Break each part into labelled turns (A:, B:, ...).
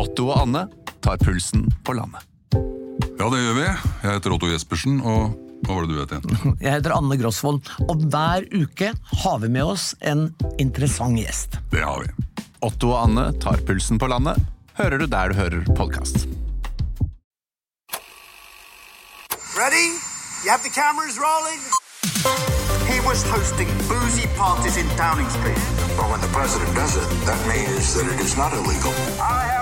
A: Otto og Anne tar pulsen på landet.
B: Ja, det gjør vi. Jeg heter Otto Jespersen, og hva var det du het igjen?
C: Jeg heter Anne Grosvold, og hver uke har vi med oss en interessant gjest.
B: Det har vi.
A: Otto og Anne tar pulsen på landet, hører du der du hører podkast.
D: Ready? You have the cameras rolling? He was hosting boozy parties in Downing Street.
E: But when the president does it, that means that it is not illegal.
D: I have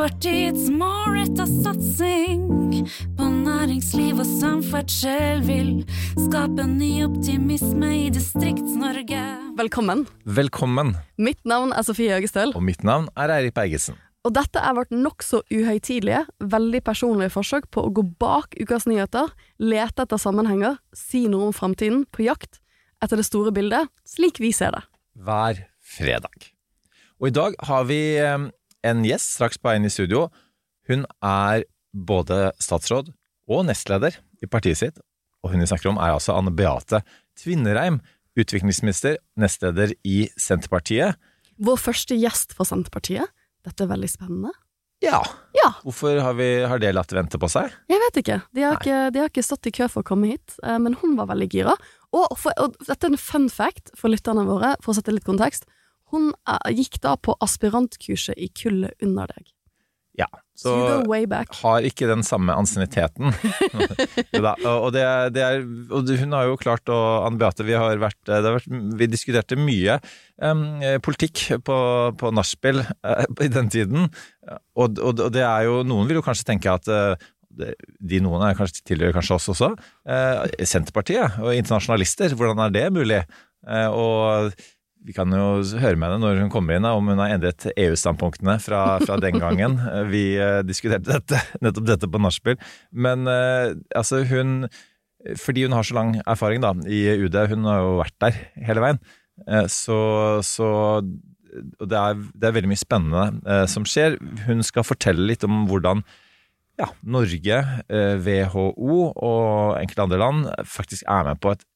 F: Senterpartiets målretta satsing på næringsliv og samferdsel vil skape ny optimisme i Distrikts-Norge.
G: Velkommen.
H: Velkommen,
G: Mitt navn er Sofie Høgestøl,
H: og mitt navn er Eirik Bergesen.
G: og dette er vårt nokså uhøytidelige, veldig personlige forsøk på å gå bak ukas nyheter, lete etter sammenhenger, si noe om framtiden, på jakt etter det store bildet, slik vi ser det.
H: Hver fredag. Og i dag har vi eh, en gjest straks på veien i studio. Hun er både statsråd og nestleder i partiet sitt, og hun vi snakker om er altså Anne Beate Tvinnereim, utviklingsminister, nestleder i Senterpartiet.
G: Vår første gjest for Senterpartiet. Dette er veldig spennende.
H: Ja,
G: Ja,
H: hvorfor har, vi, har det latt vente på seg?
G: jeg vet ikke. De har ikke, de har ikke stått i kø for å komme hit, eh, men hun var veldig gira. Og, for, og dette er en fun fact for lytterne våre, for å sette litt kontekst. Hun eh, gikk da på aspirantkurset i kullet under deg.
H: Ja,
G: så
H: har ikke den samme ansienniteten. Og, det, det er, og hun har jo klart å Anne Beate, vi har vært, det har vært Vi diskuterte mye um, politikk på, på nachspiel uh, i den tiden. Og, og, og det er jo Noen vil jo kanskje tenke at uh, de noen er kanskje tilhører kanskje oss også. Eh, Senterpartiet og internasjonalister, hvordan er det mulig? Eh, og vi kan jo høre med henne når hun kommer inn, om hun har endret EU-standpunktene fra, fra den gangen eh, vi eh, diskuterte dette, nettopp dette på nachspiel. Men eh, altså, hun Fordi hun har så lang erfaring da, i UD, hun har jo vært der hele veien, så, så og det er, det er veldig mye spennende som skjer. Hun skal fortelle litt om hvordan ja, Norge, WHO og enkelte andre land faktisk er med på et,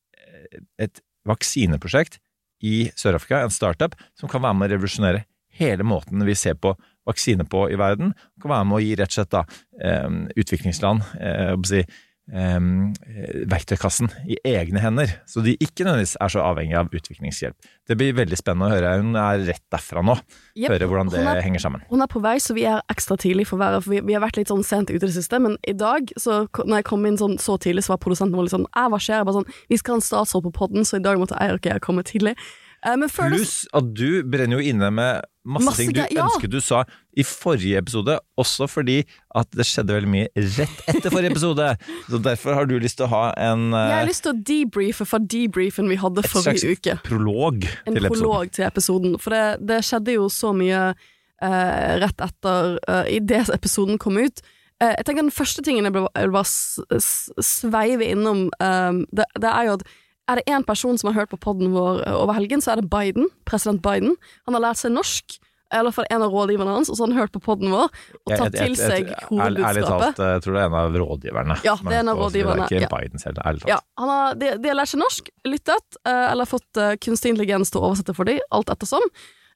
H: et vaksineprosjekt i Sør-Afrika, en startup, som kan være med å revolusjonere hele måten vi ser på vaksine på i verden. Kan være med å gi rett og slett da, eh, utviklingsland eh, si, eh, verktøykassen i egne hender, så de ikke nødvendigvis er så avhengig av utviklingshjelp. Det blir veldig spennende å høre. Hun er rett derfra nå.
G: Yep.
H: Høre hvordan det
G: er-
H: henger sammen.
G: Hun er på vei, så vi er ekstra tidlig for været. For vi, vi har vært litt sånn sent ute i det siste, men i dag, så, når jeg kom inn sånn, så tidlig, så var produsenten vår litt sånn «Æ, Hva skjer? Jeg bare sånn Vi skal ha en statsråd på podden, så i dag måtte jeg og jeg komme tidlig. Eh, det-
H: Pluss at du brenner jo inne med masse,
G: Masse
H: ting du
G: ja.
H: ønsket du sa i forrige episode, også fordi at det skjedde veldig mye rett etter forrige episode. Så derfor har du lyst til å ha en
G: Jeg har
H: eh,
G: lyst til å debriefe fra debriefen vi hadde
H: et slags
G: forrige uke.
H: prolog
G: En
H: til episoden.
G: prolog til episoden. For det, det skjedde jo så mye uh, rett etter uh, idet episoden kom ut. Uh, jeg tenker Den første tingen jeg vil bare sveive innom, uh, det, det er jo at er det én person som har hørt på podden vår eh, over helgen, så er det Biden. President Biden. Han har lært seg norsk. I hvert fall en av rådgiverne hans, og så har han hørt på podden vår og tatt
H: jeg-
G: til seg
H: hovedbudskapet. Ærlig talt, jeg tror det er en av rådgiverne.
G: Ja, det er en av rådgiverne,
H: Det er
G: ja.
H: ikke Biden selv, ærlig talt.
G: Ja, han har, de, de har lært seg norsk, lyttet, eh, eller fått eh, kunstig intelligens til å oversette for dem, alt ettersom.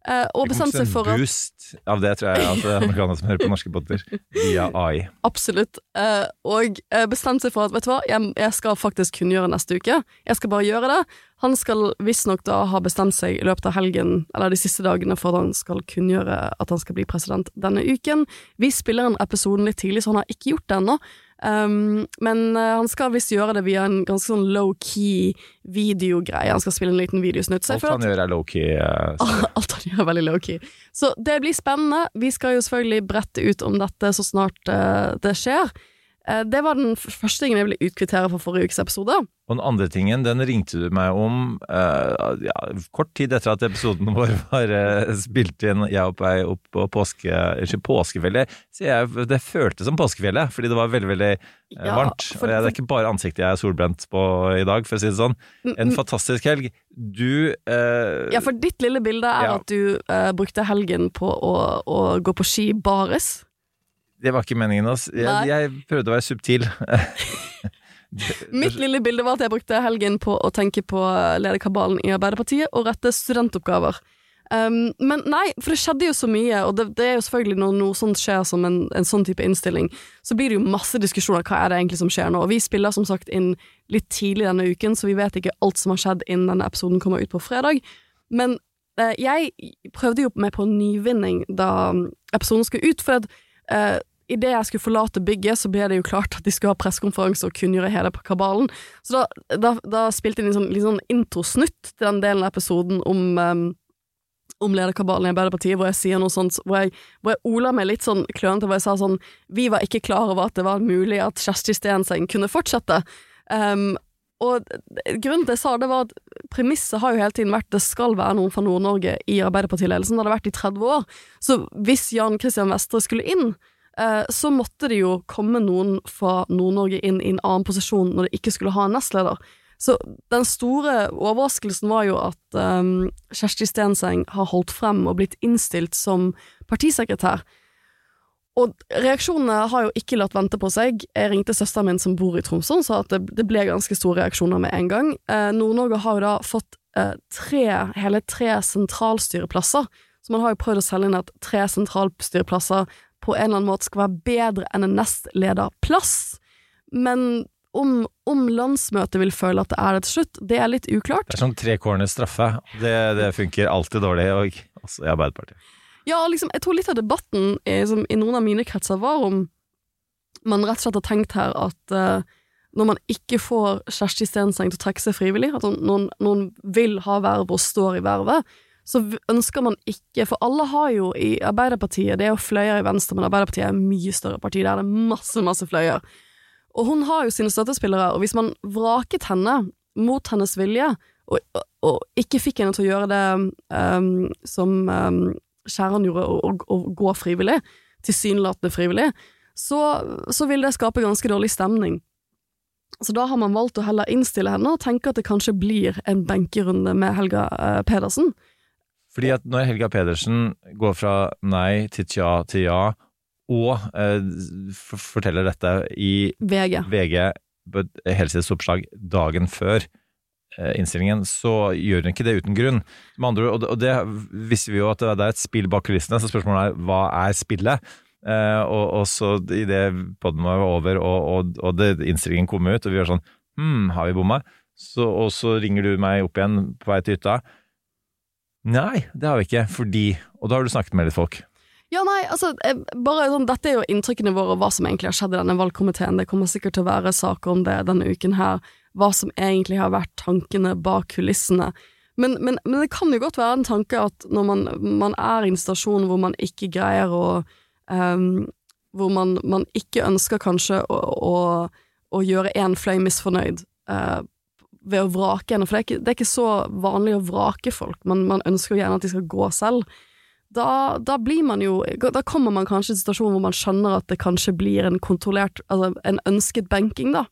G: Eh, og bestemt seg for at
H: boost av det, tror jeg, at er amerikanere som hører på norske podder, via AI.
G: Absolutt. eh, og eh, bestemt seg for at vet du hva, jeg, jeg skal faktisk kunngjøre neste uke. Jeg skal bare gjøre det. Han skal visstnok da ha bestemt seg i løpet av helgen, eller de siste dagene, for at han skal kunngjøre at han skal bli president denne uken. Vi spiller en episode litt tidlig, så han har ikke gjort det ennå. Um, men eh, han skal visst gjøre det via en ganske sånn low-key videogreie. Han skal spille en liten videosnutt.
H: Alt han gjør er low-key. Uh,
G: Alt han gjør er veldig low-key. Så det blir spennende. Vi skal jo selvfølgelig brette ut om dette så snart uh, det skjer. Eh, det var den første tingen jeg ville utkvittere for forrige ukes episode.
H: Og den andre tingen, den ringte du meg om uh, ja, kort tid etter at episoden vår var uh, spilt inn. Jeg og Pei opp på påske, ikke påskefjellet. Så jeg, det føltes som påskefjellet, fordi det var veldig, veldig eh,
G: Ja,
H: varmt.
G: for-
H: Og jeg, det er ikke bare ansiktet jeg er solbrent på i dag, for å si det sånn. En fantastisk helg. Du
G: Ja, for ditt lille bilde er
H: Ja.
G: at du brukte helgen på å, å gå på ski baris.
H: Det var ikke meningen. ass. Jeg, jeg prøvde å være subtil.
G: Mitt lille bilde var at jeg brukte helgen på å tenke på lederkabalen i Arbeiderpartiet og rette studentoppgaver. Um, men nei, for det skjedde jo så mye, og det, det er jo selvfølgelig når noe sånt skjer som en, en, sånn type innstilling, så blir det jo masse diskusjoner hva er det egentlig som skjer nå. Og vi spiller som sagt inn litt tidlig denne uken, så vi vet ikke alt som har skjedd innen denne episoden kommer ut på fredag. Men eh, jeg prøvde jo meg på nyvinning da episoden skulle ut, for at eh, Idet jeg skulle forlate bygget, så ble det jo klart at de skulle ha pressekonferanse og kunngjøre hele kabalen. Så da, da, da spilte de en sånn, litt sånn introsnutt til den delen av episoden om um, om lederkabalen i Arbeiderpartiet, hvor jeg sier noe sånt Hvor jeg, hvor jeg ola meg litt sånn klønete, hvor jeg sa sånn Vi var ikke klar over at det var mulig at Kjersti Stenseng kunne fortsette. Um, og grunnen til jeg sa det, var at premisset har jo hele tiden vært det skal være noen fra Nord-Norge i Arbeiderpartiledelsen. Det hadde vært i 30 år. Så hvis Jan Christian Vestre skulle inn, så måtte det jo komme noen fra Nord-Norge inn i en annen posisjon når de ikke skulle ha en nestleder. Så den store overraskelsen var jo at um, Kjersti Stenseng har holdt frem og blitt innstilt som partisekretær. Og reaksjonene har jo ikke latt vente på seg. Jeg ringte søsteren min som bor i Tromsø, og sa at det, det, ble ganske store reaksjoner med en gang. Eh, Nord-Norge har jo da fått eh, tre, hele tre sentralstyreplasser, så man har jo prøvd å selge inn at tre sentralstyreplasser på en eller annen måte skal være bedre enn en nestlederplass. Men om, om, landsmøtet vil føle at det er det til slutt, det er litt uklart.
H: Det er som tre corners straffe. Det, det funker alltid dårlig, og altså, i Arbeiderpartiet.
G: Ja, liksom, jeg tror litt av debatten i, som, i noen av mine kretser var om man rett og slett har tenkt her at uh, når man ikke får Kjersti Stenseng til å trekke seg frivillig, at noen, noen vil ha verv og står i vervet, så ønsker man ikke For alle har jo i Arbeiderpartiet Det er jo fløyer i Venstre, men Arbeiderpartiet er mye større parti. Der er det masse, masse fløyer. Og hun har jo sine støttespillere, og hvis man vraket henne mot hennes vilje, og, og, og ikke fikk henne til å gjøre det um, som um, Skjæran gjorde, å gå frivillig, tilsynelatende frivillig, så, så vil det skape ganske dårlig stemning. Så da har man valgt å heller innstille henne og tenke at det kanskje blir en benkerunde med Helga eh, Pedersen.
H: Fordi at når Helga Pedersen går fra nei til tja til ja, og eh, forteller dette i
G: VG,
H: VG helseoppslag dagen før eh, innstillingen, så gjør hun ikke det uten grunn. Med andre, og, det, og det visste vi jo at det er et spill bak kulissene, så spørsmålet er hva er spillet? Eh, og, og, så idet poden var over og, og, det, innstillingen kom ut, og vi var sånn Hm, har vi bomma? Så, og så ringer du meg opp igjen på vei til hytta. Nei, det har vi ikke, fordi Og da har du snakket med litt folk.
G: Ja, nei, altså, bare sånn, Dette er jo inntrykkene våre, hva som egentlig har skjedd i denne valgkomiteen. Det kommer sikkert til å være saker om det denne uken her, hva som egentlig har vært tankene bak kulissene. Men, men, men det kan jo godt være en tanke at når man, man er i en stasjon hvor man ikke greier å um, Hvor man, man, ikke ønsker kanskje å, å, å gjøre én fløy misfornøyd uh, ved å vrake henne, for det er, ikke, det er, ikke, så vanlig å vrake folk, men man ønsker jo gjerne at de skal gå selv da, da, blir man jo Da kommer man kanskje til en situasjon hvor man skjønner at det kanskje blir en kontrollert Altså en ønsket benking, da.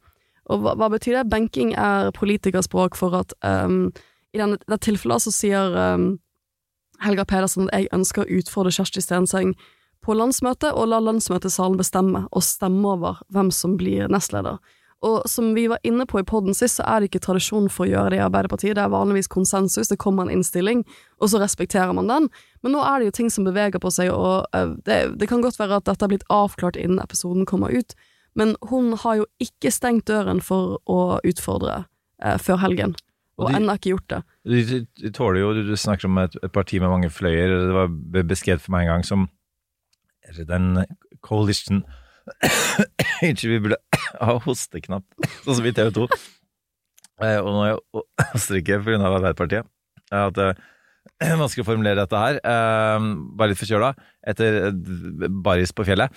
G: Og hva, hva betyr det? Benking er politikerspråk for at um, I dette tilfellet så sier um, Helga Pedersen at jeg ønsker å utfordre Kjersti Stenseng på landsmøtet, og la landsmøtesalen bestemme, og stemme over hvem som blir nestleder. Og som vi var inne på i poden sist, så er det ikke tradisjon for å gjøre det i Arbeiderpartiet. Det er vanligvis konsensus, det kommer en innstilling, og så respekterer man den. Men nå er det jo ting som beveger på seg, og uh, det, det, kan godt være at dette har blitt avklart innen episoden kommer ut, men hun har jo ikke stengt døren for å utfordre eh, før helgen. Og, og ennå ikke gjort det.
H: Du, de tåler jo, du snakker om et, et, parti med mange fløyer. Det var beskrevet for meg en gang som den coalition Unnskyld, vi burde ha hosteknapp, sånn som i TV 2. Eh, og nå er hoster ikke pga. Arbeiderpartiet. At eh, vanskelig å formulere dette her. Uh, bare litt forkjøla etter baris på fjellet.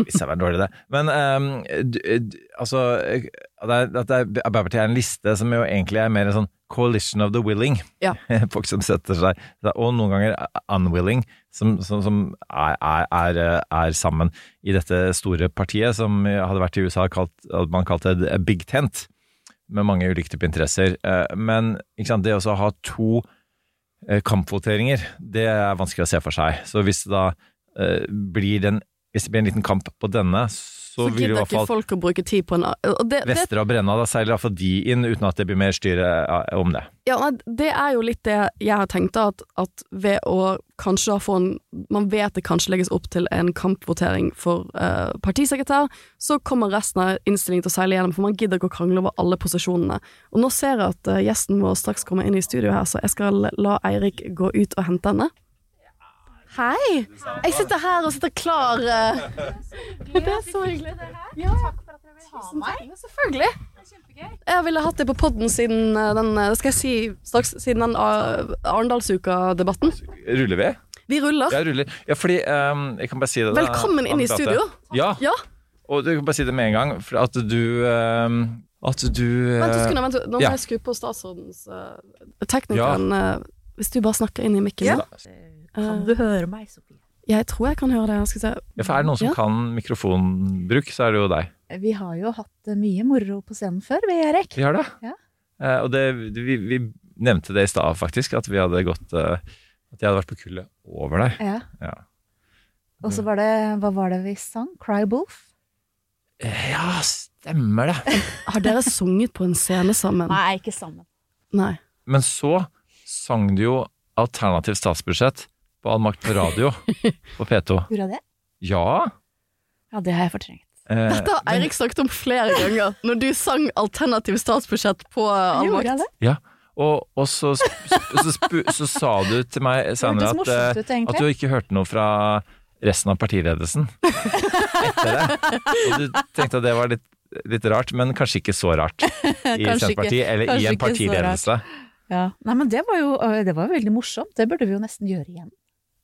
H: Hvis jeg var dårlig, det. Men altså At Arbeiderpartiet er en liste som jo egentlig er mer en sånn coalition of the willing.
G: Ja.
H: Folk som setter seg Og noen ganger unwilling, som, som, som er, er, er, sammen i dette store partiet, som hadde vært i USA kalt, man kalte det big tent, med mange ulike typer interesser. Eh, men det å ha to eh, kampvoteringer, det er vanskelig å se for seg. Så hvis det da eh, blir, den, hvis det blir en liten kamp på denne, så så, vil i hvert fall
G: folk å bruke tid på en det,
H: Vestre og Brenna, da seiler iallfall de inn uten at det blir mer styre eh, om det.
G: ja, nei, det er jo litt det jeg har tenkt, da, at, at ved å kanskje få en Man vet det kanskje legges opp til en kampvotering for eh, partisekretær, så kommer resten av innstillingen til å seile gjennom, for man gidder ikke å krangle over alle posisjonene. Og nå ser jeg at eh, gjesten vår straks kommer inn i studio her, så jeg skal la Eirik gå ut og hente henne. Hei! Jeg sitter her og sitter klar. eh. Det er så hyggelig. Ja. ha meg Selvfølgelig. Jeg ville hatt det på podden siden eh, den eh, skal jeg si straks, siden den Arendalsuka-debatten.
H: Ruller vi?
G: Vi ruller.
H: Ja, ruller. Ja, fordi um, Jeg kan bare si det. da,
G: Velkommen inn i studio.
H: Ja,
G: Ja,
H: og du kan bare si det med en gang, for at du um, At du
G: vent du sekund. Vent, nå må
H: ja.
G: jeg skru på statsrådens uh, Teknikeren uh, Hvis du bare snakker inn i mikken.
I: Ja.
G: Eh,
I: Kan du høre meg, Sofie?
G: jeg tror jeg kan høre det. Se.
H: Ja, for er det noen som
G: Ja.
H: kan mikrofonbruk, så er det jo deg.
I: Vi har jo hatt eh, mye moro på scenen før, vi, Erik.
H: Vi har det.
I: Ja.
H: Eh, og det, vi, vi nevnte det i stad, faktisk, at vi hadde gått eh, At jeg hadde vært på kullet over deg.
I: Ja.
H: Ja.
I: Og så var det Hva var det vi sang? Cry Wolf?
H: Eh, ja, stemmer det.
G: Har dere sunget på en scene sammen?
I: Nei, ikke sammen.
G: Nei.
H: Men så sang du jo alternativt statsbudsjett på All makt på radio på P2.
I: Gjorde jeg det?
H: Ja.
I: Ja, det har jeg fortrengt.
H: eh,
G: Dette har Eirik snakket om flere ganger, når du sang alternativ statsbudsjett på
I: jeg
G: Allmakt.
I: det?
H: Ja, og, og så, så, så, så sa du til meg senere at, eh,
I: ut, egentlig.
H: at du ikke hørte noe fra resten av partiledelsen etter det. Og du tenkte at det var litt, litt rart, men kanskje ikke så rart i Senterpartiet eller i en partiledelse.
I: Ja. Nei, men det var jo det var veldig morsomt. Det burde vi jo nesten gjøre igjen.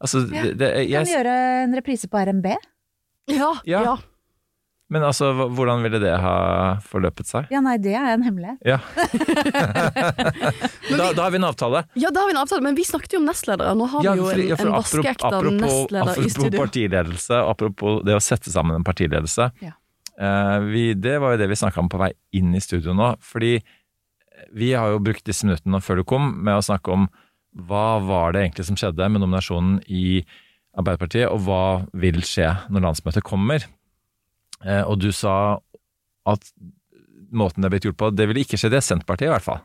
H: Altså, det, det,
I: Kan vi gjøre en reprise på RNB?
G: Ja,
H: Ja.
G: ja.
H: men altså, hvordan ville det ha forløpet seg?
I: Ja, nei, det er en hemmelighet.
H: Ja. da, da har vi en avtale.
G: Ja, da har vi en avtale, men vi snakket jo om nestledere. Nå har
H: Ja,
G: vi jo
H: for-
G: en,
H: ja, for
G: en
H: apropos-
G: vaskeekte
H: apropos-
G: nestleder i
H: Apropos partiledelse, apropos det å sette sammen en partiledelse.
I: Ja.
H: Uh, vi, det var jo det vi snakka om på vei inn i studio nå. Fordi vi har jo brukt disse minuttene før du kom med å snakke om hva var det egentlig som skjedde med nominasjonen i Arbeiderpartiet, og hva vil skje når landsmøtet kommer. Eh, og du sa at måten det er blitt gjort på, det ville ikke skjedd i Senterpartiet i hvert fall.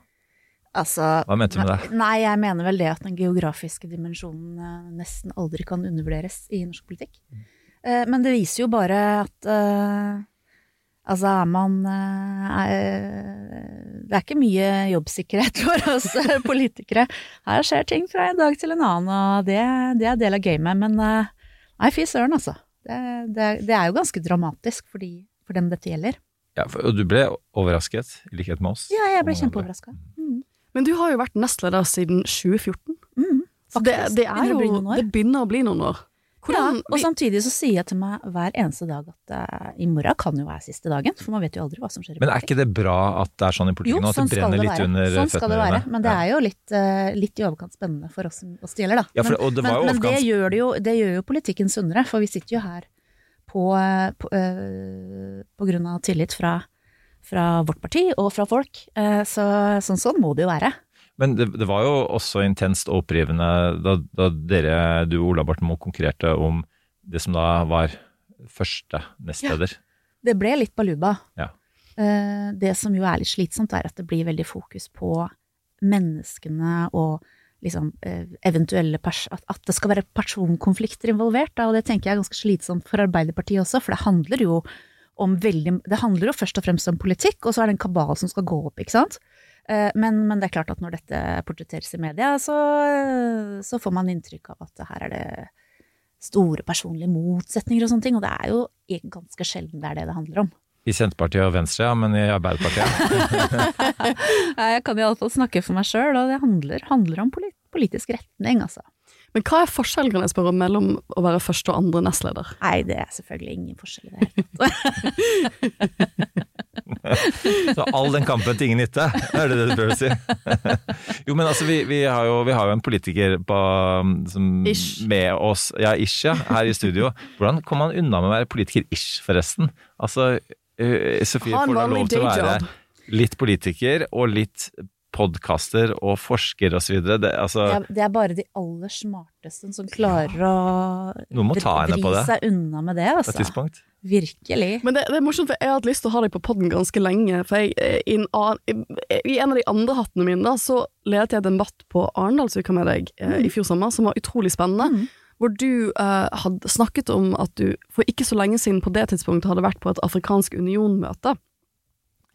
I: Altså
H: Hva mente du med det?
I: Nei, jeg mener vel det at den geografiske dimensjonen eh, nesten aldri kan undervurderes i norsk politikk. Eh, Men det viser jo bare at Altså, er man eh, er, Det er ikke mye jobbsikkerhet for oss eh, politikere. Her skjer ting fra en dag til en annen, og det, det er del av gamet. Men eh, nei, fy søren, altså. Det, det, det er jo ganske dramatisk for, de, for dem dette gjelder.
H: Ja, for, og du ble overrasket, i likhet med oss.
I: Ja, jeg ble kjempeoverraska. Mm.
G: Men du har jo vært nestleder siden 2014.
I: Mm,
G: faktisk, det, det er jo. Det begynner å bli noen år. Hvordan,
I: ja, og samtidig så sier jeg til meg hver eneste dag at uh, i morgen kan jo være siste dagen, for man vet jo aldri hva som skjer
H: Men er ikke det bra at det er sånn i
I: Jo,
H: politikken nå, at
I: sånn
H: det brenner
I: det
H: litt under
I: Sånn skal det være. Men det er jo litt, uh, litt i overkant spennende for oss som oss det gjelder, da.
H: Ja, for-
I: men,
H: og det var
I: men,
H: jo
I: men det
H: overkant-
I: gjør, det, jo, det gjør jo politikken sunnere, for vi sitter jo her på, eh, på, uh, på grunn av tillit fra, fra vårt parti og fra folk. Så sånn, sånn må det jo være.
H: Men det, det var jo også intenst og opprivende da, da dere, du og Ola Barten Moe, konkurrerte om det som da var første nestleder.
I: Ja, Det ble litt baluba.
H: Ja.
I: Eh, Det som jo er litt slitsomt, er at det blir veldig fokus på menneskene og liksom eh, eventuelle at det skal være personkonflikter involvert, da, og det tenker jeg er ganske slitsomt for Arbeiderpartiet også, for det handler jo om veldig Det handler jo først og fremst om politikk, og så er det en kabal som skal gå opp, ikke sant? Eh, Men, men det er klart at når dette portretteres i media, så, så får man inntrykk av at her er det store personlige motsetninger og sånne ting, og det er jo ganske sjelden det er det det handler om.
H: I Senterpartiet og Venstre, ja, men i Arbeiderpartiet
I: Nei, Jeg kan iallfall snakke for meg sjøl, og det handler, handler om polit politisk retning, altså.
G: Men hva er forskjellen, kan jeg spørre, mellom å være første og andre nestleder?
I: Nei, det er selvfølgelig ingen forskjell i det hele tatt.
H: Så all den kampen til ingen nytte, er det det du prøver å si? Jo, men altså, vi, vi, har, jo, vi har jo en politiker på, som, med oss, ja, ish, ja, her i studio. Hvordan kommer han unna med å være politiker ish, forresten? Altså, eh, Sofie får da lov til å være litt politiker og litt podkaster og forsker osv. Det, altså,
I: Det er, det er bare de aller smarteste som klarer å
H: Noen må ta henne
I: vri
H: på det.
I: seg unna med det, altså. Virkelig.
G: Men det, det er morsomt, for jeg har hatt lyst til å ha deg på podden ganske lenge. For jeg, eh, i, en annen, i, en av de andre hattene mine da, så ledet jeg debatt på Arendalsuka med deg eh,
I: Mm.
G: i fjor sommer, som var utrolig spennende. Hvor du eh, hadde snakket om at du for ikke så lenge siden på det tidspunktet hadde vært på et afrikansk union-møte.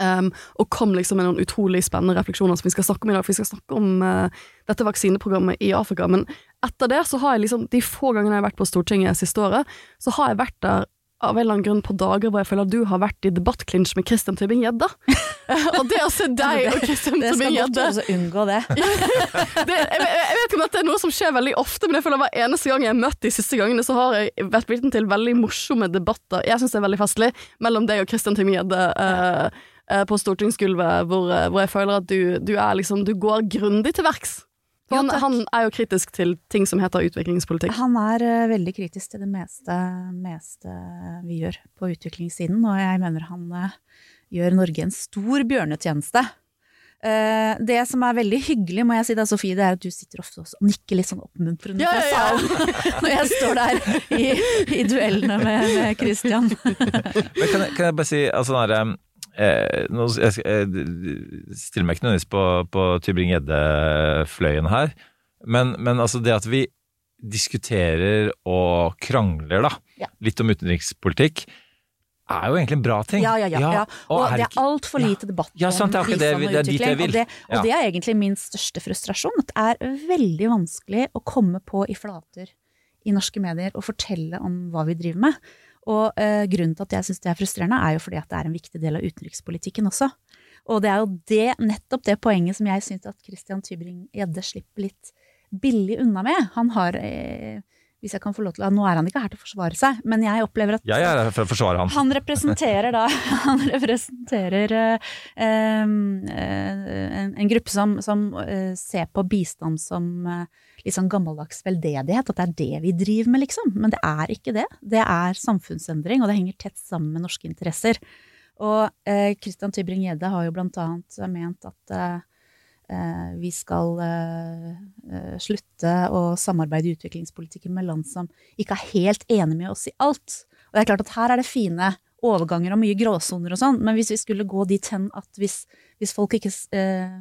G: Um, og kom liksom med noen utrolig spennende refleksjoner som vi skal snakke om i dag. For vi skal snakke om uh, dette vaksineprogrammet i Afrika. Men etter det så har jeg liksom, de få gangene jeg har vært på Stortinget siste året, så har jeg vært der av en eller annen grunn på dager hvor jeg føler at du har vært i debattklinsj med Christian Tybing-Gjedde. og det å se deg og Christian
I: Det skal godt gjøres å unngå det.
G: det, jeg, jeg vet ikke om dette er noe som skjer veldig ofte, men jeg føler hver eneste gang jeg har møtt de siste gangene, så har jeg vært vitne til veldig morsomme debatter. Jeg syns det er veldig festlig mellom deg og Christian Tybing-Gjedde eh, på stortingsgulvet, hvor, eh, hvor jeg føler at du, du er liksom Du går grundig til verks. Han,
I: ja,
G: han er jo kritisk til ting som heter utviklingspolitikk.
I: Han er uh, veldig kritisk til det meste, meste vi gjør på utviklingssiden, og jeg mener han uh, gjør Norge en stor bjørnetjeneste. Uh, det som er veldig hyggelig, må jeg si deg, Sofie, det er at du sitter ofte også og nikker litt sånn oppmuntrende
G: Ja, ja, ja, fra
I: salen når jeg står der i, i duellene med, med Christian.
H: Men kan jeg, kan jeg bare si altså, når her, eh, nå, jeg, jeg stiller meg ikke nødvendigvis på, på Tybring-Gjedde-fløyen her, men, men altså det at vi diskuterer og krangler da,
I: Ja.
H: litt om utenrikspolitikk, er jo egentlig en bra ting.
I: Ja, ja, ja. ja. Og,
H: er
I: det er altfor lite debatt
H: Ja, sant, det er det vi-
I: og
H: det er dit jeg vil.
I: Og det, og det er egentlig min største frustrasjon. At det er veldig vanskelig å komme på i flater i norske medier og fortelle om hva vi driver med. Og eh, grunnen til at jeg syns det er frustrerende, er jo fordi at det er en viktig del av utenrikspolitikken også. Og det er jo det, nettopp det poenget som jeg syns at Christian Tybring-Gjedde slipper litt billig unna med. Han har eh, Hvis jeg kan få lov til Nå er han ikke her til å forsvare seg, men jeg opplever at
H: Jeg er her for å forsvare han.
I: han representerer da Han representerer eh, eh, en, en gruppe som, som eh, ser på bistand som eh, litt sånn gammeldags veldedighet, at det er det vi driver med, liksom. Men det er ikke det. Det er samfunnsendring, og det henger tett sammen med norske interesser. Og eh, Christian Tybring-Gjedde har jo blant annet ment at eh, eh, vi skal eh, eh, slutte å samarbeide i utviklingspolitikken med land som ikke er helt enige med oss i alt. Og det er klart at her er det fine overganger og mye gråsoner og sånn, men hvis vi skulle gå dit hen at hvis, hvis folk ikke eh,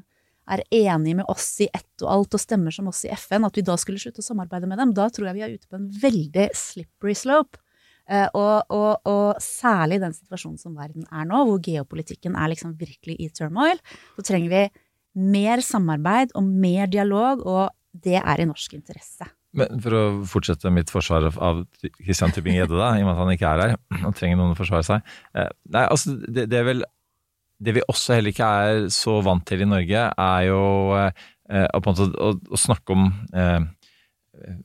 I: er enige med oss i ett og alt og stemmer som oss i FN, at vi da skulle slutte å samarbeide med dem, da tror jeg vi er ute på en veldig slippery slope. Eh, og, og, og særlig i den situasjonen som verden er nå, hvor geopolitikken er liksom virkelig i turmoil, så trenger vi mer samarbeid og mer dialog, og det er i norsk interesse.
H: Men for å fortsette mitt forsvar av- Christian Tybing-Gjedde, da, i og med at han ikke er her og trenger noen å forsvare seg. Eh, Nei, altså, det, det er vel Det vi også heller ikke er så vant til i Norge, er jo eh, å, måte, å, snakke om eh,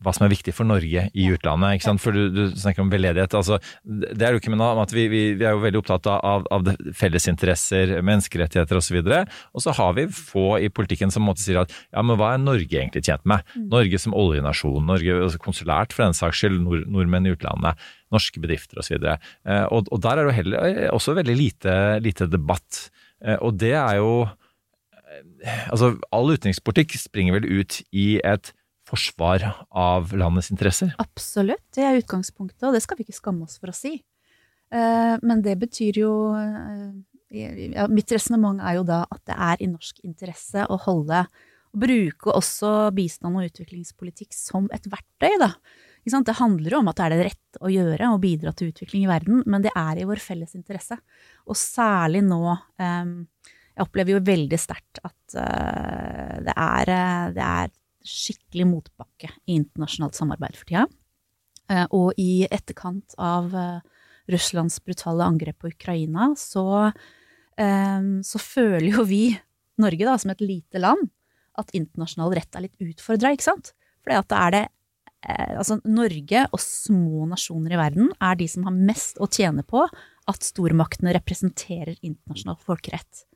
H: hva som er viktig for Norge i utlandet. ikke sant? For du, du snakker om veldedighet. altså Det er jo ikke med at vi, vi, vi er jo veldig opptatt av, av fellesinteresser, menneskerettigheter osv. Og, så og så har vi få i politikken som måtte sier at ja, men hva er Norge egentlig tjent med? Norge som oljenasjon, Norge altså konsulært for den saks skyld, nord, nordmenn i utlandet, norske bedrifter osv. så og, og der er det heller eh, også veldig lite, lite debatt. Eh, og det er jo eh, Altså, all utenrikspolitikk springer vel ut i et forsvar av landets interesser.
I: Absolutt, det er utgangspunktet, og det skal vi ikke skamme oss for å si. Eh, Men det betyr jo eh, ja, Mitt resonnement er jo da at det er i norsk interesse å holde bruke også bistand og utviklingspolitikk som et verktøy, da. Det handler jo om at det er det rett å gjøre, og bidra til utvikling i verden, men det er i vår felles interesse. Og særlig nå eh, Jeg opplever jo veldig sterkt at eh, det er, eh, det er skikkelig motbakke i internasjonalt samarbeid for tida. Eh, Og i etterkant av Russlands brutale angrep på Ukraina, så, eh, så føler jo vi, Norge da, som et lite land, at internasjonal rett er litt utfordra, ikke sant? At det er det Altså, Norge og små nasjoner i verden er de som har mest å tjene på at stormaktene representerer internasjonal folkerett.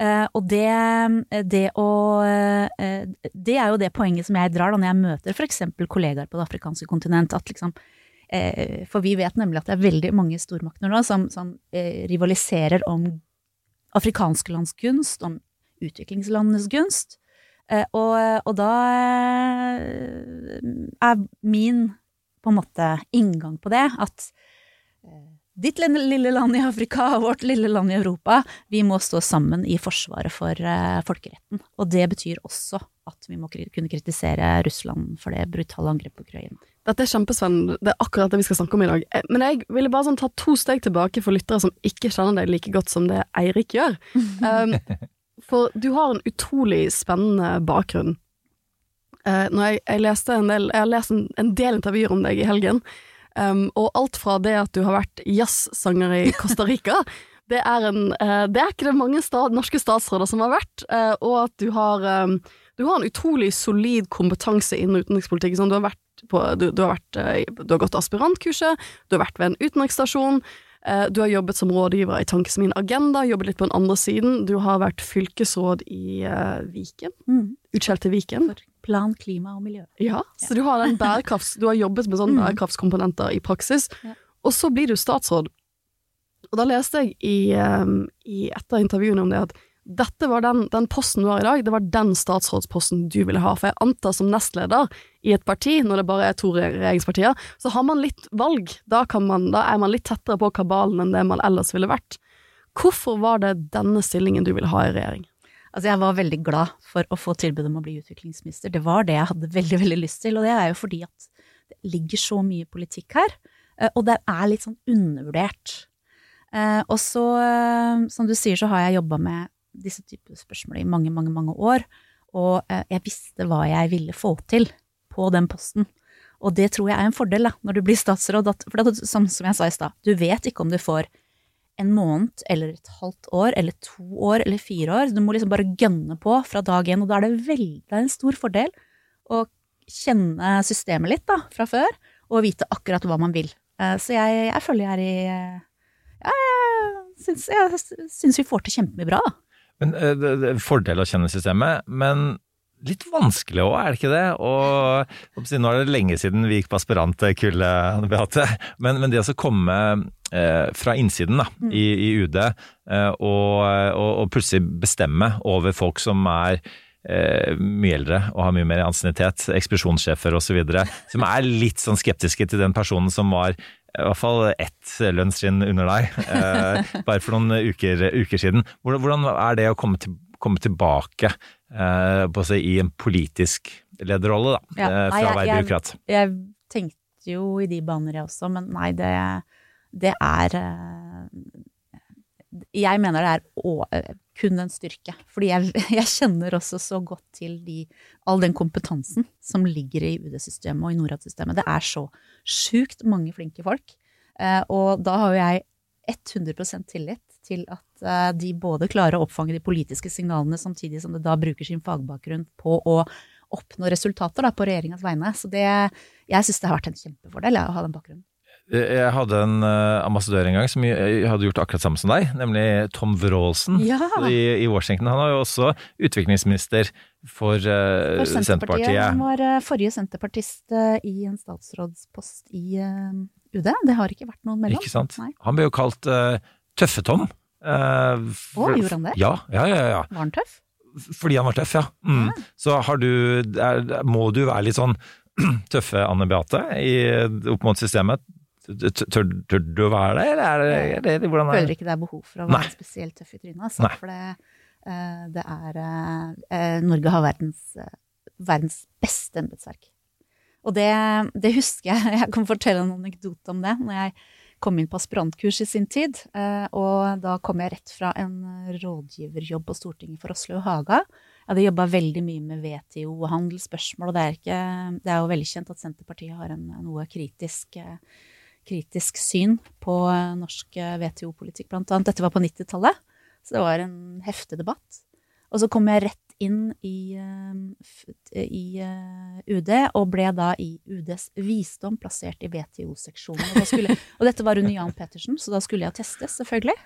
I: Eh, og det, det å eh, Det er jo det poenget som jeg drar da når jeg møter f.eks. kollegaer på det afrikanske kontinent. At liksom, eh, for vi vet nemlig at det er veldig mange stormakter nå som, som eh, rivaliserer om afrikansklandskunst, om utviklingslandenes gunst. Eh, og, og da eh, er min på en måte inngang på det at eh, ditt lille land i Afrika og vårt lille land i Europa, vi må stå sammen i forsvaret for folkeretten. Og det betyr også at vi må kunne kritisere Russland for det brutale angrepet på Ukraina.
G: Dette er kjempespennende, det er akkurat det vi skal snakke om i dag. Men jeg ville bare sånn ta to steg tilbake for lyttere som ikke kjenner deg like godt som det Eirik gjør. Um, for du har en utrolig spennende bakgrunn. Uh, jeg, jeg leste en del Jeg har lest en, en del intervjuer om deg i helgen, um, og alt fra det at du har vært jazzsanger i Costa Rica det er, en, uh, det er ikke det mange stad, norske statsråder som har vært, uh, og at du har, um, du har en utrolig solid kompetanse innen utenrikspolitikk. Sånn, du, har vært på, du, du, har vært, du har gått aspirantkurset, du har vært ved en utenriksstasjon, du har jobbet som rådgiver i Tankesmien Agenda, jobbet litt på den andre siden, du har vært fylkesråd i eh, Viken, Mm. til Viken.
I: For Plan, klima og miljø.
G: Ja, så du har. Du har jobbet med sånne bærekraftskomponenter i praksis,
I: Ja.
G: og så blir du statsråd. Og da leste jeg i, um, i et av intervjuene om det at dette var den, den posten du har i dag, det var den statsrådsposten du ville ha. For jeg antar som nestleder i et parti, når det bare er to regjeringspartier, så har man litt valg. Da, man, da er man litt tettere på kabalen enn det man ellers ville vært. Hvorfor var det denne stillingen du ville ha i regjering?
I: Altså, jeg var veldig glad for å få tilbud om å bli utviklingsminister. Det var det jeg hadde veldig, veldig lyst til, og det er jo fordi at det ligger så mye politikk her, eh, og det er litt sånn undervurdert. Eh, Og så, eh, som du sier, så har jeg jobba med disse typer spørsmål i mange, mange, mange år, og eh, jeg visste hva jeg ville få til på den posten. Og det tror jeg er en fordel da, når du blir statsråd, at, for det, som, som jeg sa i stad, du vet ikke om du får en måned eller et halvt år eller to år eller fire år. Du må liksom bare gønne på fra dag én, og da er det veldig det er en stor fordel å kjenne systemet litt da, fra før, og vite akkurat hva man vil. Eh, Så jeg, jeg føler jeg er i eh, Jeg syns, jeg syns vi får til kjempemye bra, da.
H: Men eh, det, det er fordel å kjenne systemet, men litt vanskelig òg, er det ikke det? Og Nå er det lenge siden vi gikk på aspirantkullet, Beate. Men, men det å komme eh, fra innsiden da, i, i UD eh, og, og, og plutselig bestemme over folk som er eh, mye eldre og har mye mer ansiennitet, ekspedisjonssjefer osv., som er litt sånn skeptiske til den personen som var i hvert fall ett lønnstrinn under deg, eh, bare for noen uker, uker siden. Hvordan, er det å komme, til, komme tilbake eh, på å si, i en politisk lederrolle, da,
I: Ja,
H: eh, fra å
I: jeg-
H: være
I: jeg-
H: byråkrat?
I: Jeg tenkte jo i de baner, jeg også, men nei, det, det er eh, Jeg mener det er å, eh, kun en styrke. Fordi jeg, jeg kjenner også så godt til de, all den kompetansen som ligger i UD-systemet og i Norad-systemet. Det er så sjukt mange flinke folk. Eh, og da har jo jeg 100% tillit til at eh, de både klarer å oppfange de politiske signalene, samtidig som det da bruker sin fagbakgrunn på å oppnå resultater da, på regjeringas vegne. Så det, jeg syns det har vært en kjempefordel jeg, å ha den bakgrunnen.
H: Jeg hadde en eh, ambassadør en gang som jeg hadde gjort akkurat samme som deg, nemlig Tom Wroldsen
I: Ja.
H: i, i Washington. Han var jo også utviklingsminister for, uh,
I: For Senterpartiet.
H: Senterpartiet.
I: Han var eh, forrige senterpartist i en statsrådspost i uh, UD. Det har ikke vært noen mellom.
H: Ikke sant?
I: Nei.
H: Han ble jo kalt uh, Tøffe-Tom. Uh, for-
I: gjorde han det?
H: Ja, ja, ja. ja.
I: Var han tøff?
H: Fordi han var tøff, ja. Mm. Så har du er, Må du være litt sånn tøffe Anne Beate i, opp mot systemet? Tør, tør, du å være det, eller er det, er det hvordan er
I: Føler ikke det er behov for å
H: Nei.
I: være spesielt tøff i trynet. Altså, for det, eh, det er eh, eh, Norge har verdens, verdens beste embetsverk. Og det, det husker jeg. Jeg kan fortelle en anekdote om det. Når jeg kom inn på aspirantkurs i sin tid, og da kom jeg rett fra en rådgiverjobb på Stortinget for Oslo og Haga. Jeg hadde jobba veldig mye med WTO og handelsspørsmål, og det er, ikke, det er jo veldig kjent at Senterpartiet har en noe kritisk eh, kritisk syn på eh, norsk eh, WTO-politikk, blant annet. Dette var på 90-tallet, så det var en heftig debatt. Og så kom jeg rett inn i, eh, i UD, og ble da i UDs visdom plassert i WTO-seksjonen. Og, og dette var under Jan Pettersen, så da skulle jeg testes, selvfølgelig.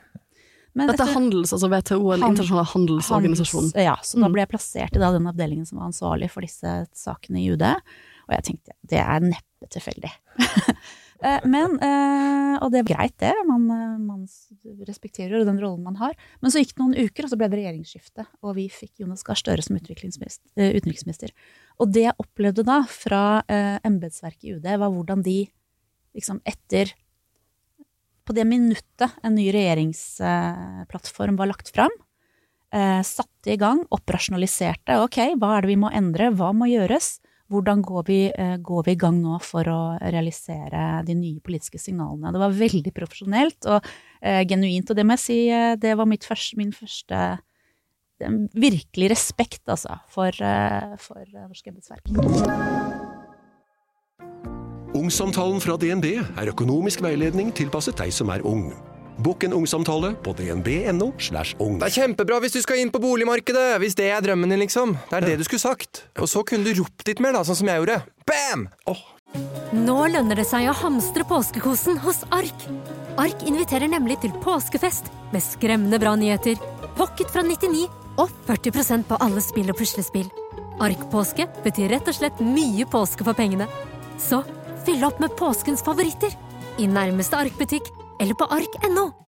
I: Men
G: Dette er handels, altså WTO, en internasjonal handelsorganisasjon.
I: Handels- Ja, så da
G: Mm.
I: ble jeg plassert i da den avdelingen som var ansvarlig for disse sakene i UD. Og jeg tenkte det er neppe tilfeldig. Eh, men, eh, og det er greit, det. Man, eh, man respekterer den rollen man har. Men så gikk det noen uker, og så ble det regjeringsskifte. Og vi fikk Jonas Gahr Støre som utenriksminister. Og det jeg opplevde da fra embetsverket i UD, var hvordan de liksom etter På det minuttet en ny regjeringsplattform var lagt fram, satte i gang, operasjonaliserte. Ok, hva er det vi må endre? Hva må gjøres? Hvordan går vi, eh, går vi i gang nå for å realisere de nye politiske signalene? Det var veldig profesjonelt og eh, genuint, og det må jeg si, eh, det var første, min første er virkelig respekt, altså, for, eh, for eh, norsk embetsverk.
J: Ungsamtalen fra DNB er økonomisk veiledning tilpasset deg som er ung. Bokk en ungsamtale på dnb.no. slash ung.
K: Det er kjempebra hvis du skal inn på boligmarkedet, hvis det er drømmen din, liksom. Det er det du skulle sagt. Og så kunne du ropt litt mer, da, sånn som jeg gjorde. Bam! Oh.
L: Nå lønner det seg å hamstre påskekosen hos Ark. Ark inviterer nemlig til påskefest med skremmende bra nyheter, pocket fra 99 og 40% på alle spill og puslespill. Ark-påske betyr rett og slett mye påske for pengene. Så fyll opp med påskens favoritter i nærmeste Ark-butikk eller på ark.no.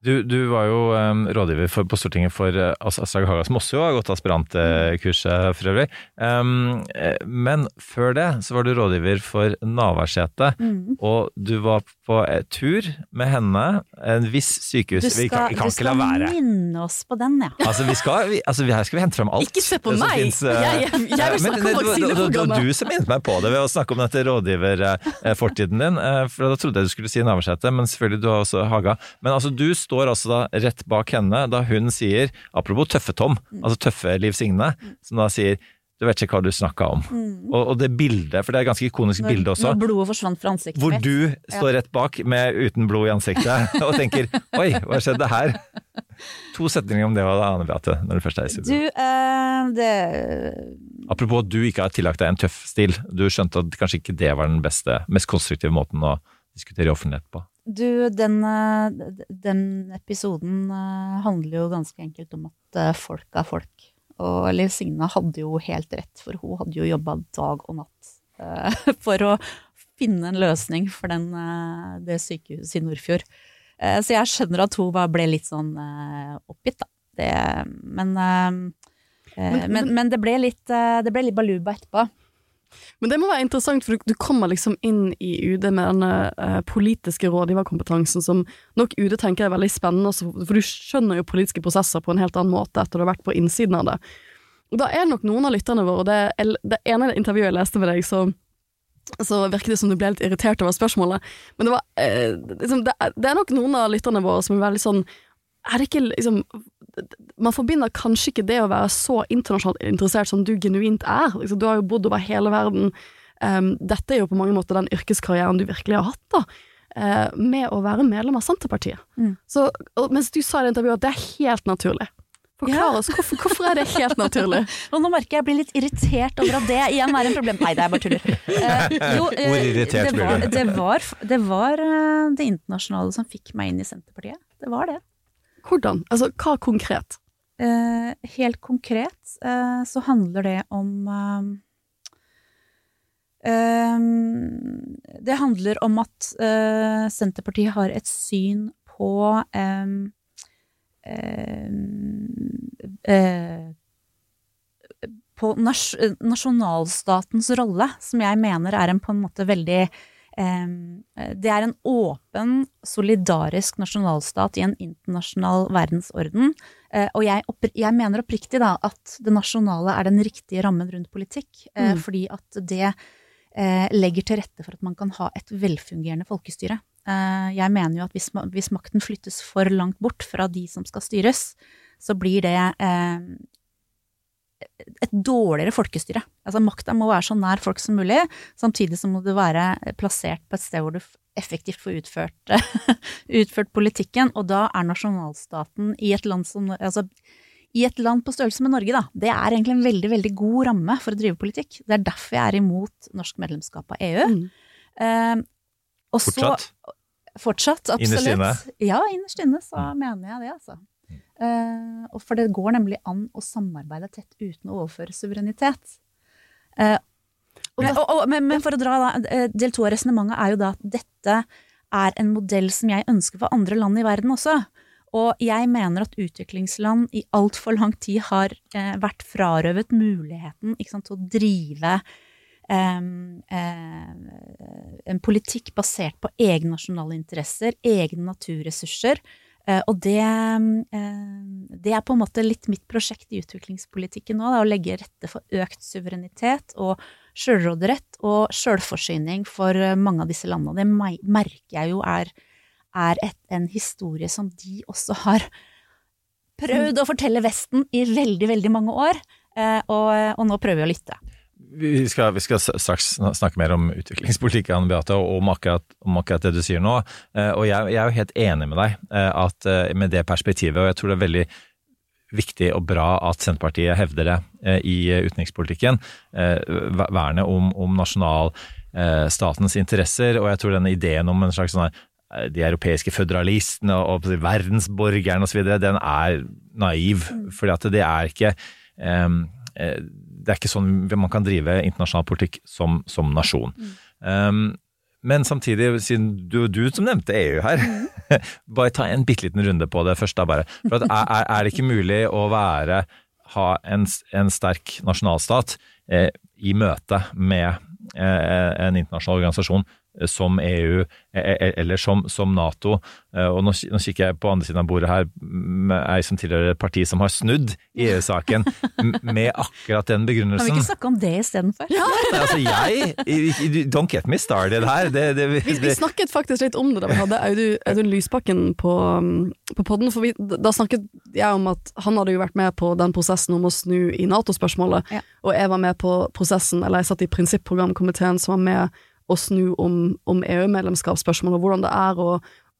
H: Du, du var jo um, rådgiver for, på Stortinget for uh, Aslaug Haga, som også har gått aspirantkurset for øvrig. Um, eh, men før det så var du rådgiver for Navarsete,
I: mm.
H: og du var på eh, tur med henne, en viss sykehus
I: Du
H: Vi kan,
I: skal,
H: vi kan
I: du skal minne oss på den, ja.
H: Altså, vi skal, vi, altså, vi, her skal vi hente fram alt.
G: Ikke se på meg.
H: finnes, uh,
G: Jeg- jeg- jeg vil
H: men
G: om
H: det- det- var du som minnet meg på det ved å snakke om dette rådgiverfortiden din. eh, For da trodde jeg du skulle si Navarsete, men selvfølgelig du har også Haga. Men altså, du står altså da rett bak henne da hun sier, apropos Tøffe-Tom, altså tøffe Liv Signe, som da sier du vet ikke hva du snakka om.
I: Mm.
H: Og, og det bildet, for det er et ganske ikonisk
I: Når,
H: bilde også.
I: når blodet forsvant fra ansiktet
H: Hvor
I: mitt.
H: du står rett bak med uten blod i ansiktet og tenker 'oi, hva skjedde her'? To setninger om det, Anne Beate, når du først er i
I: Du,
H: studio.
I: eh, det
H: Apropos at du ikke har tillagt deg en tøff stil. Du skjønte at kanskje ikke det var den beste, mest konstruktive måten å diskutere i offentlighet på.
I: Du, den, eh, den episoden eh, handler jo ganske enkelt om at eh, folk er folk. Og Liv Signe hadde jo helt rett, for hun hadde jo jobba dag og natt for å finne en løsning for den, det sykehuset i Nordfjord. Så jeg skjønner at hun ble litt sånn oppgitt, da. Det, men,
G: Men-
I: men, men det ble litt, det ble litt baluba etterpå.
G: Men det må være interessant, for du, kommer liksom inn i UD med denne eh, politiske rådgiverkompetansen som nok UD tenker er veldig spennende, for du skjønner jo politiske prosesser på en helt annen måte etter du har vært på innsiden av det. Og da er det nok noen av lytterne våre, og det, det ene intervjuet jeg leste med deg, så, så virket det som du ble litt irritert over spørsmålet, men det var eh, liksom, det, det er nok noen av lytterne våre som er veldig sånn er det ikke liksom Man forbinder kanskje ikke det å være så internasjonalt interessert som du genuint er. Liksom, du har jo bodd over hele verden. Um, dette er jo på mange måter den yrkeskarrieren du virkelig har hatt, da. eh, med å være medlem av Senterpartiet.
I: Mm.
G: Så, og, mens du sa i det intervjuet at det er helt naturlig. Forklar oss, hvorfor, hvorfor er det helt naturlig?
I: Og nå merker jeg jeg blir litt irritert over at det igjen er en problem. Nei, det er bare tuller. Eh, jo, eh,
H: Hvor irritert
I: det
H: blir
I: var,
H: du?
I: Det var, det var eh, det internasjonale som fikk meg inn i Senterpartiet. Det var det.
G: Hvordan? Altså, hva konkret?
I: Eh, helt konkret eh, så handler det om eh, Det handler om at eh, Senterpartiet har et syn på eh, på nas nasjonalstatens rolle, som jeg mener er en på en måte veldig Det er en åpen, solidarisk nasjonalstat i en internasjonal verdensorden. Eh, og jeg, opp, jeg mener oppriktig da at det nasjonale er den riktige rammen rundt politikk, eh,
G: Mm.
I: fordi at det eh, legger til rette for at man kan ha et velfungerende folkestyre. Jeg mener jo at hvis, hvis makten flyttes for langt bort fra de som skal styres, så blir det et dårligere folkestyre. Altså Makta må være så nær folk som mulig, samtidig så må du være plassert på et sted hvor du effektivt får utført, utført politikken, og da er nasjonalstaten i et land som altså, i et land på størrelse med Norge, da, det er egentlig en veldig veldig god ramme for å drive politikk. Det er derfor jeg er imot norsk medlemskap av EU. Eh, og så-
H: Fortsatt?
I: Fortsatt, absolutt.
H: Innerst inne?
I: Ja, innerst inne så mener jeg det, altså. Eh, for det går nemlig an å samarbeide tett uten å overføre suverenitet. Eh, Men, og, og, men, men for å dra da, eh, del to av resonnementet er jo da at dette er en modell som jeg ønsker for andre land i verden også. Og jeg mener at utviklingsland i altfor lang tid har eh, vært frarøvet muligheten sant, til å drive eh, eh, en politikk basert på egne nasjonale interesser, egne naturressurser. Eh, og det, eh, det, er på en måte litt mitt prosjekt i utviklingspolitikken nå, da, å legge rette for økt suverenitet og sjølråderett og sjølforsyning for eh, mange av disse landene. Det merker jeg jo er er et, en historie som de også har prøvd å fortelle Vesten i veldig, veldig mange år, og, og nå prøver vi å lytte.
H: Vi skal, vi skal, straks snakke mer om utviklingspolitikk Anne Beate, og om akkurat, om akkurat, det du sier nå. Eh, og jeg, jeg, er jo helt enig med deg eh, at, med det perspektivet, og jeg tror det er veldig viktig og bra at Senterpartiet hevder det i utenrikspolitikken. Vernet om, om nasjonalstatens interesser, og jeg tror denne ideen om en slags sånn her de europeiske føderalistene og verdensborgerne osv., den er naiv. Fordi det er ikke det er ikke sånn man kan drive internasjonal politikk som, som nasjon. Mm. Um, men samtidig, siden du, du som nevnte EU her, bare ta en bitte liten runde på det først. da bare. For er, er, det ikke mulig å være, ha en, en sterk nasjonalstat eh, i møte med eh, en internasjonal organisasjon som EU e, e, eller som, som Nato. Eh, og nå, nå, kikker jeg på andre siden av bordet her med ei som tilhører et parti som har snudd i EU-saken med akkurat den begrunnelsen.
I: Kan vi ikke snakke om det istedenfor?
H: Ja. altså jeg Don't get me started her. Det, det,
G: vi, vi, snakket faktisk litt om det da vi hadde Audun Lysbakken på, på podden. For vi, da snakket jeg om at han hadde jo vært med på den prosessen om å snu i Nato-spørsmålet. Ja. Og jeg var med på prosessen, eller jeg satt i prinsipprogramkomiteen som var med å snu om, om EU-medlemskapsspørsmål, og hvordan det er å,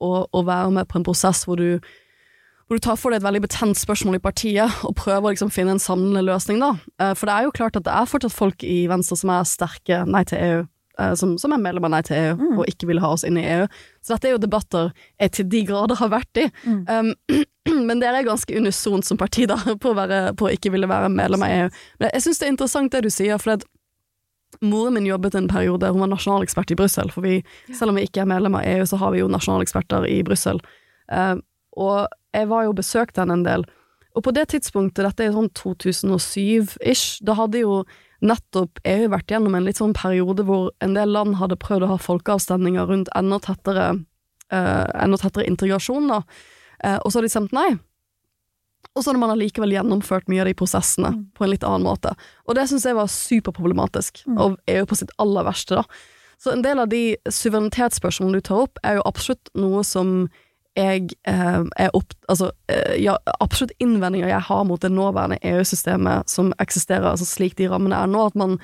G: å, å, være med på en prosess hvor du, hvor du tar for deg et veldig betent spørsmål i partiet, og prøver å liksom finne en samlende løsning, da. Eh, for det er jo klart at det er fortsatt folk i Venstre som er sterke nei til EU. Eh, som, som, er medlem av Nei til EU mm. og ikke vil ha oss inn i EU. Så dette er jo debatter jeg til de grader har vært i. Mm. Um, men dere er ganske unisont som parti da, på å, være, på å ikke ville være medlem av EU. Men jeg syns det er interessant det du sier, for det, Moren min jobbet en periode, hun var nasjonalekspert i Brussel, for vi, selv om vi ikke er medlem av EU, så har vi jo nasjonaleksperter i Brussel. Uh, og jeg var jo besøkt henne en del, og på det tidspunktet, dette er sånn 2007-ish, da hadde jo nettopp EU vært gjennom en litt sånn periode hvor en del land hadde prøvd å ha folkeavstemninger rundt enda tettere, uh, enda tettere integrasjon, da, uh, og så hadde de stemt nei. Og så hadde man allikevel gjennomført mye av de prosessene mm. på en litt annen måte. Og det syns jeg var superproblematisk, mm. og er jo på sitt aller verste, da. Så en del av de suverenitetsspørsmålene du tar opp, er jo absolutt noe som jeg eh, er opp... Altså, eh, ja, absolutt innvendinger jeg har mot det nåværende EU-systemet som eksisterer, altså slik de rammene er nå, at man,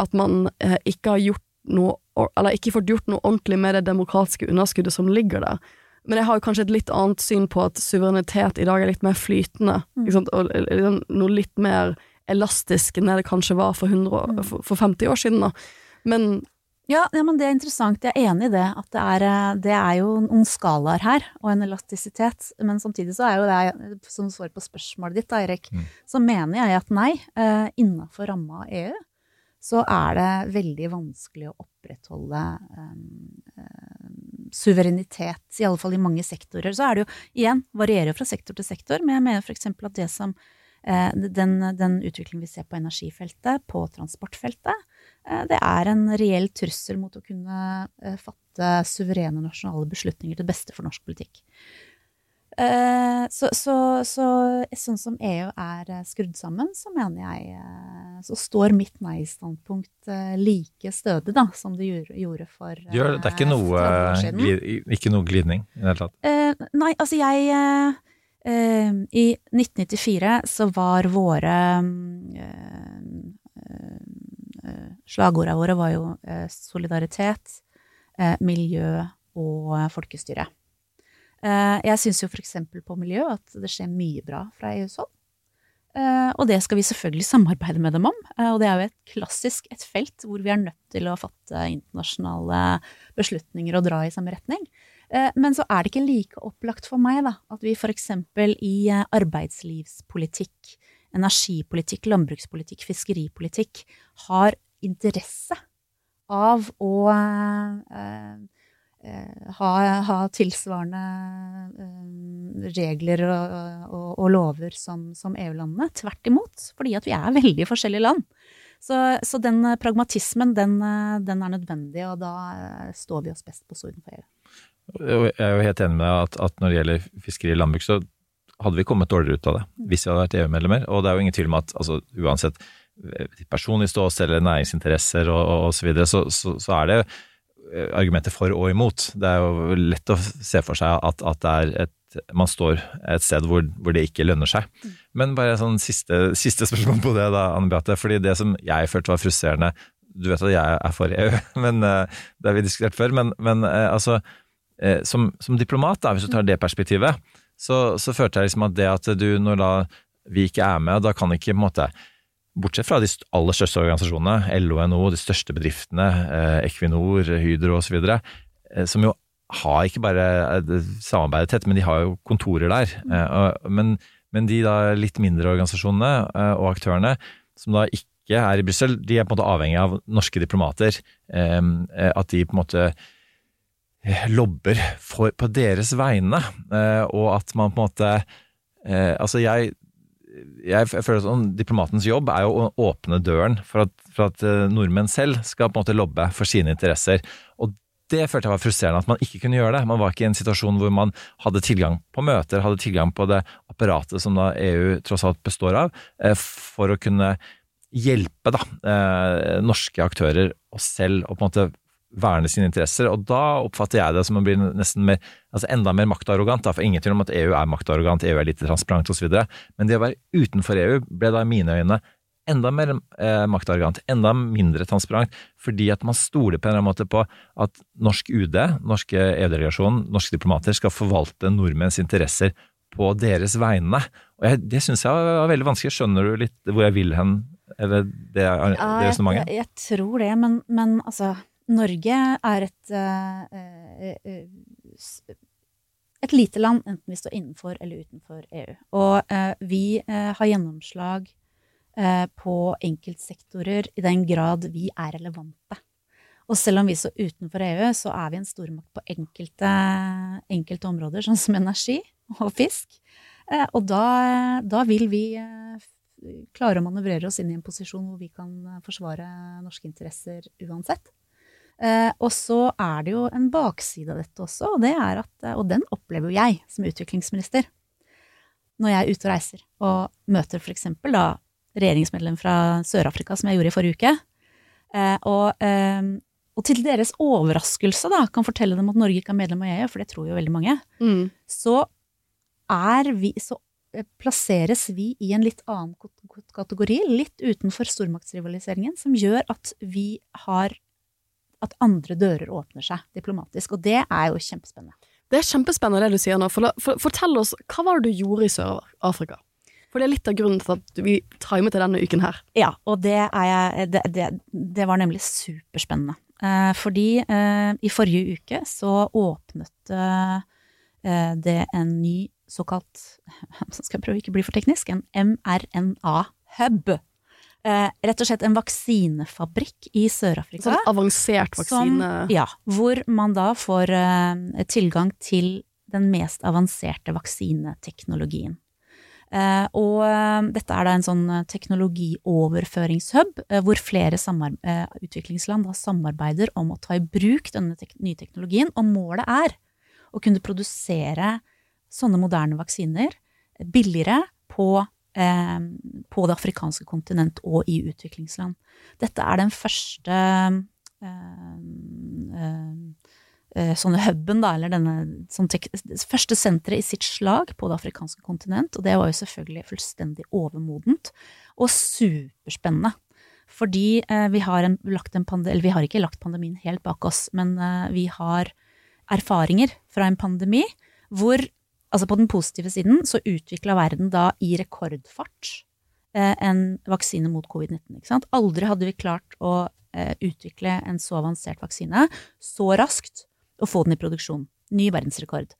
G: at man eh, ikke har gjort noe Eller ikke fått gjort noe ordentlig med det demokratiske underskuddet som ligger der. Men jeg har jo kanskje et litt annet syn på at suverenitet i dag er litt mer flytende. Mm. Og liksom noe litt mer elastisk enn det kanskje var for, 100, mm. for 50 år siden. Da. Men
I: ja, ja, men det er interessant. Jeg er enig i det. At det er, eh, det er jo noen skalaer her, og en elastisitet. Men samtidig så er jo det, som svar på spørsmålet ditt, Eirik, mm. så mener jeg at nei, uh, innafor ramma av EU så er det veldig vanskelig å opprettholde um, suverenitet, i alle fall i mange sektorer. Så er det jo, igjen, varierer fra sektor til sektor, men jeg mener f.eks. at det som uh, den, den utviklingen vi ser på energifeltet, på transportfeltet, uh, det er en reell trussel mot å kunne uh, fatte suverene nasjonale beslutninger til beste for norsk politikk. Eh, så, så, så, sånn som EU er eh, skrudd sammen, så mener jeg eh, Så står mitt nei-standpunkt like stødig da, som det gjorde for
H: Gjør, Det er ikke noe, ikke noe glidning i det hele
I: tatt? nei, altså jeg I 1994 så var våre Slagordene våre var jo solidaritet, miljø og folkestyre. Eh, jeg syns jo f.eks. på miljø at det skjer mye bra fra EUs hold. Eh, og det skal vi selvfølgelig samarbeide med dem om. Eh, og det er jo et klassisk et felt hvor vi er nødt til å fatte internasjonale beslutninger og dra i samme retning. Men så er det ikke like opplagt for meg da, at vi f.eks. i arbeidslivspolitikk, energipolitikk, landbrukspolitikk, fiskeripolitikk har interesse av å eh, eh, ha, ha tilsvarende eh, regler og, og, og lover som, som EU-landene. Tvert imot, fordi at vi er veldig forskjellige land. Så, så den eh, pragmatismen, den, eh, den, er nødvendig, og da eh, står vi oss best på sorden for EU.
H: Jeg er jo helt enig med deg at, at når det gjelder fiskeri og landbruk, så hadde vi kommet dårligere ut av det hvis vi hadde vært EU-medlemmer. Og det er jo ingen tvil om at altså, uansett personlig ståsted eller næringsinteresser og, og så så, så, så, er det argumenter for og imot. Det er jo lett å se for seg at, at et man står et sted hvor, hvor det ikke lønner seg. Men bare sånn siste, siste spørsmål på det, da, Anne Beate. fordi det som jeg følte var frustrerende Du vet at jeg er for EU, men uh, det har vi diskutert før. Men, men uh, altså, som, som, diplomat, da, hvis du tar det perspektivet, så, så følte jeg liksom at det at du, når da vi ikke er med, da kan ikke på en måte Bortsett fra de aller største organisasjonene, LO, NHO, de største bedriftene, Equinor, Hydro osv., som jo har ikke bare eh, samarbeidet tett, men de har jo kontorer der. Mm. Eh, men, men, de da litt mindre organisasjonene eh, og aktørene, som da ikke er i Brussel, de er på en måte avhengig av norske diplomater. At de på en måte lobber for, på deres vegne, og at man på en måte Altså, jeg jeg føler sånn, Diplomatens jobb er jo å åpne døren for at, for at, nordmenn selv skal på en måte lobbe for sine interesser. Og det følte jeg var frustrerende, at man ikke kunne gjøre det. Man var ikke i en situasjon hvor man hadde tilgang på møter, hadde tilgang på det apparatet som da EU tross alt består av, eh, for å kunne hjelpe da, eh, norske aktører og selv å på en måte verne sine interesser. Og da oppfatter jeg det som å bli nesten mer, altså enda mer maktarrogant. For ingen tvil om at EU er maktarrogant, EU er lite transparent osv. Men det å være utenfor EU ble da i mine øyne enda mer eh, maktarrogant, enda mindre transparent, fordi at man stoler på en eller annen måte på at norsk UD, norske EU-delegasjonen, norske diplomater skal forvalte nordmenns interesser på deres vegne. Og jeg, Det syns jeg var veldig vanskelig. Skjønner du litt hvor jeg vil hen? Eller det, det resonnementet?
I: Jeg, jeg, tror det, men, men, altså Norge er et uh, uh, et lite land, enten vi står innenfor eller utenfor EU. Og vi har gjennomslag Eh, på enkeltsektorer i den grad vi er relevante. Og selv om vi står utenfor EU, så er vi en stormakt på enkelte, enkelte områder, sånn som energi og fisk. Eh, og da, da, vil vi eh, klare å manøvrere oss inn i en posisjon hvor vi kan forsvare norske interesser uansett. Og så er det jo en bakside av dette også, og, det at, og den opplever jo jeg som utviklingsminister. Når jeg er ute og reiser og møter for eksempel da regjeringsmedlem fra Sør-Afrika, som jeg gjorde i forrige uke. Eh, og, eh, og, til deres overraskelse da, kan fortelle dem at Norge ikke er medlem av EU, for det tror jo veldig mange, mm. så er vi så eh, plasseres vi i en litt annen kategori, litt utenfor stormaktsrivaliseringen, som gjør at vi har At andre dører åpner seg diplomatisk. Og det er jo kjempespennende.
G: Det er kjempespennende det du sier nå. For, for, fortell oss, hva var det du gjorde i Sør-Afrika? For det er litt av grunnen til at vi timet til denne uken her.
I: Ja, og det, jeg, det, det, det var nemlig superspennende. Eh, fordi eh, i forrige uke så åpnet eh, det en ny såkalt Så skal jeg prøve ikke å bli for teknisk en mRNA-hub. Eh, rett og slett en vaksinefabrikk i Sør-Afrika.
G: Sånn avansert vaksine?
I: Som, ja. Hvor man da får eh, tilgang til den mest avanserte vaksineteknologien. Eh, og uh, dette er da en sånn eh, teknologioverføringshub, uh, hvor flere utviklingsland da samarbeider om å ta i bruk denne tek nye teknologien. Og målet er å kunne produsere sånne moderne vaksiner billigere på, på det afrikanske kontinent og i utviklingsland. Dette er den første Eh, sånne huben, da, eller denne sånn første senteret i sitt slag på det afrikanske kontinent. Og det var jo selvfølgelig fullstendig overmodent og superspennende. Fordi eh, vi har, en, lagt en pandemi, eller vi har ikke lagt pandemien helt bak oss, men eh, vi har erfaringer fra en pandemi hvor altså på den positive siden så utvikla verden da i rekordfart eh, en vaksine mot covid-19. Aldri hadde vi klart å eh, utvikle en så avansert vaksine så raskt og få den i produksjon. Ny verdensrekord.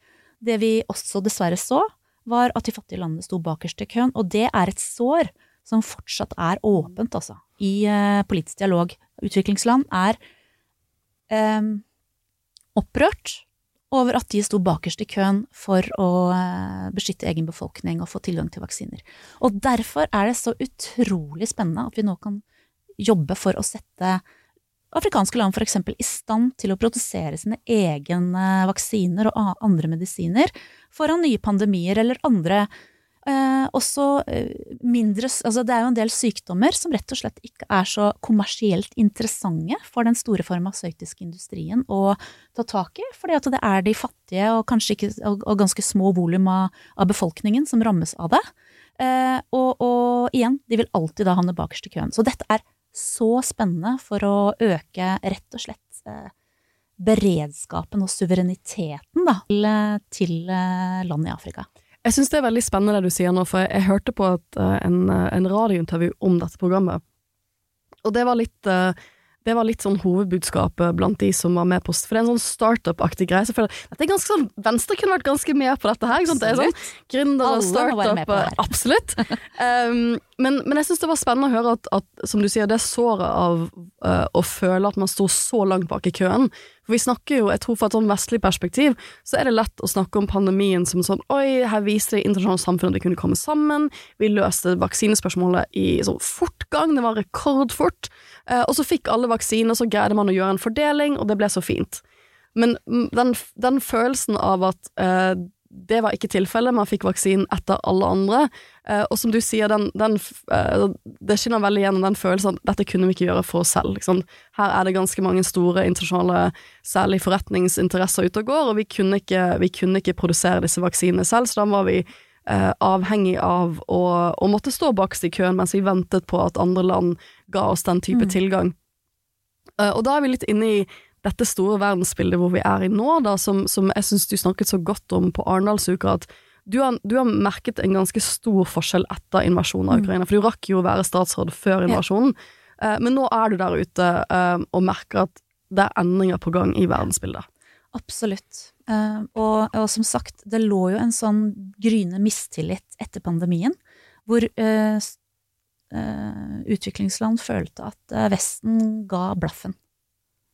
I: Det vi også dessverre så, var at de fattige landene sto bakerst i køen, og det er et sår som fortsatt er åpent, altså, i uh, politisk dialog. Utviklingsland er eh, opprørt over at de sto bakerst i køen for å eh, beskytte egen befolkning og få tilgang til vaksiner. Og derfor er det så utrolig spennende at vi nå kan jobbe for å sette afrikanske land f.eks. i stand til å produsere sine egne vaksiner og andre medisiner foran nye pandemier eller andre eh, også eh, mindre Altså det er jo en del sykdommer som rett og slett ikke er så kommersielt interessante for den store farmasøytiske industrien å ta tak i, fordi at det er de fattige og ikke og, og ganske små volum av, av befolkningen som rammes av det. Eh, og, og igjen, de vil alltid da havne bakerst i køen. Så dette er så spennende for å øke rett og slett eh, beredskapen og suvereniteten da, til, til eh, land i Afrika.
G: Jeg syns det er veldig spennende det du sier nå, for jeg, jeg hørte på et, eh, en, eh, en radiointervju om dette programmet, og det var litt eh, det var litt sånn hovedbudskapet blant de som var med på For det er en sånn startup-aktig greie. Så jeg føler, dette er ganske sånn, Venstre kunne vært ganske med på dette her. Ikke sant? Det er sånn gründere,
I: med
G: startup. Absolutt. Um, men, men jeg syns det var spennende å høre at, at, som du sier, det såret av uh, å føle at man sto så langt bak i køen. For vi snakker jo, jeg tror fra et sånn vestlig perspektiv, så er det lett å snakke om pandemien som sånn Oi, her viste det internasjonale samfunnet at vi kunne komme sammen. Vi løste vaksinespørsmålet i sånn fortgang, det var rekordfort. Eh, og så fikk alle vaksiner, og så greide man å gjøre en fordeling, og det ble så fint. Men den, den følelsen av at eh, det var ikke tilfellet, man fikk vaksinen etter alle andre. Eh, og som du sier, den, den, eh, det skinner veldig gjennom den følelsen at dette kunne vi ikke gjøre for oss selv. Liksom. Her er det ganske mange store internasjonale, særlig forretningsinteresser ute og går, og vi kunne ikke, vi kunne ikke produsere disse vaksinene selv, så da var vi avhengig av å, å måtte stå bakst i køen mens vi ventet på at andre land ga oss den type
I: Mm.
G: tilgang. Eh, og da er vi litt inne i dette store verdensbildet hvor vi er i nå, da, som, som jeg syns du snakket så godt om på Arendalsuka, at du har, du har merket en ganske stor forskjell etter invasjonen av
I: Mm.
G: Ukraina, for du rakk jo å være statsråd før invasjonen, Eh, men nå er du der ute eh, og merker at det er endringer på gang i verdensbildet.
I: Absolutt. Eh, og, og som sagt, det lå jo en sånn gryende mistillit etter pandemien, hvor uh, eh, utviklingsland følte at Vesten ga blaffen.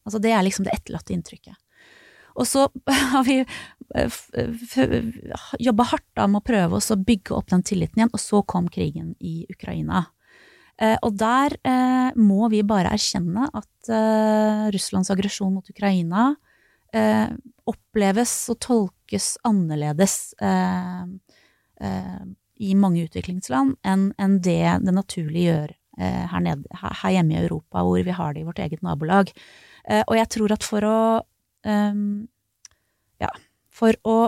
I: Altså det er liksom det etterlatte inntrykket. Og så har vi jobba hardt da med å prøve oss å bygge opp den tilliten igjen, og så kom krigen i Ukraina. Og der må vi bare erkjenne at Russlands aggresjon mot Ukraina eh, oppleves og tolkes annerledes eh, eh, i mange utviklingsland enn enn det det naturlig gjør eh, her, nede, her, hjemme i Europa, hvor vi har det i vårt eget nabolag. Eh, og jeg tror at for å eh, Ja, for å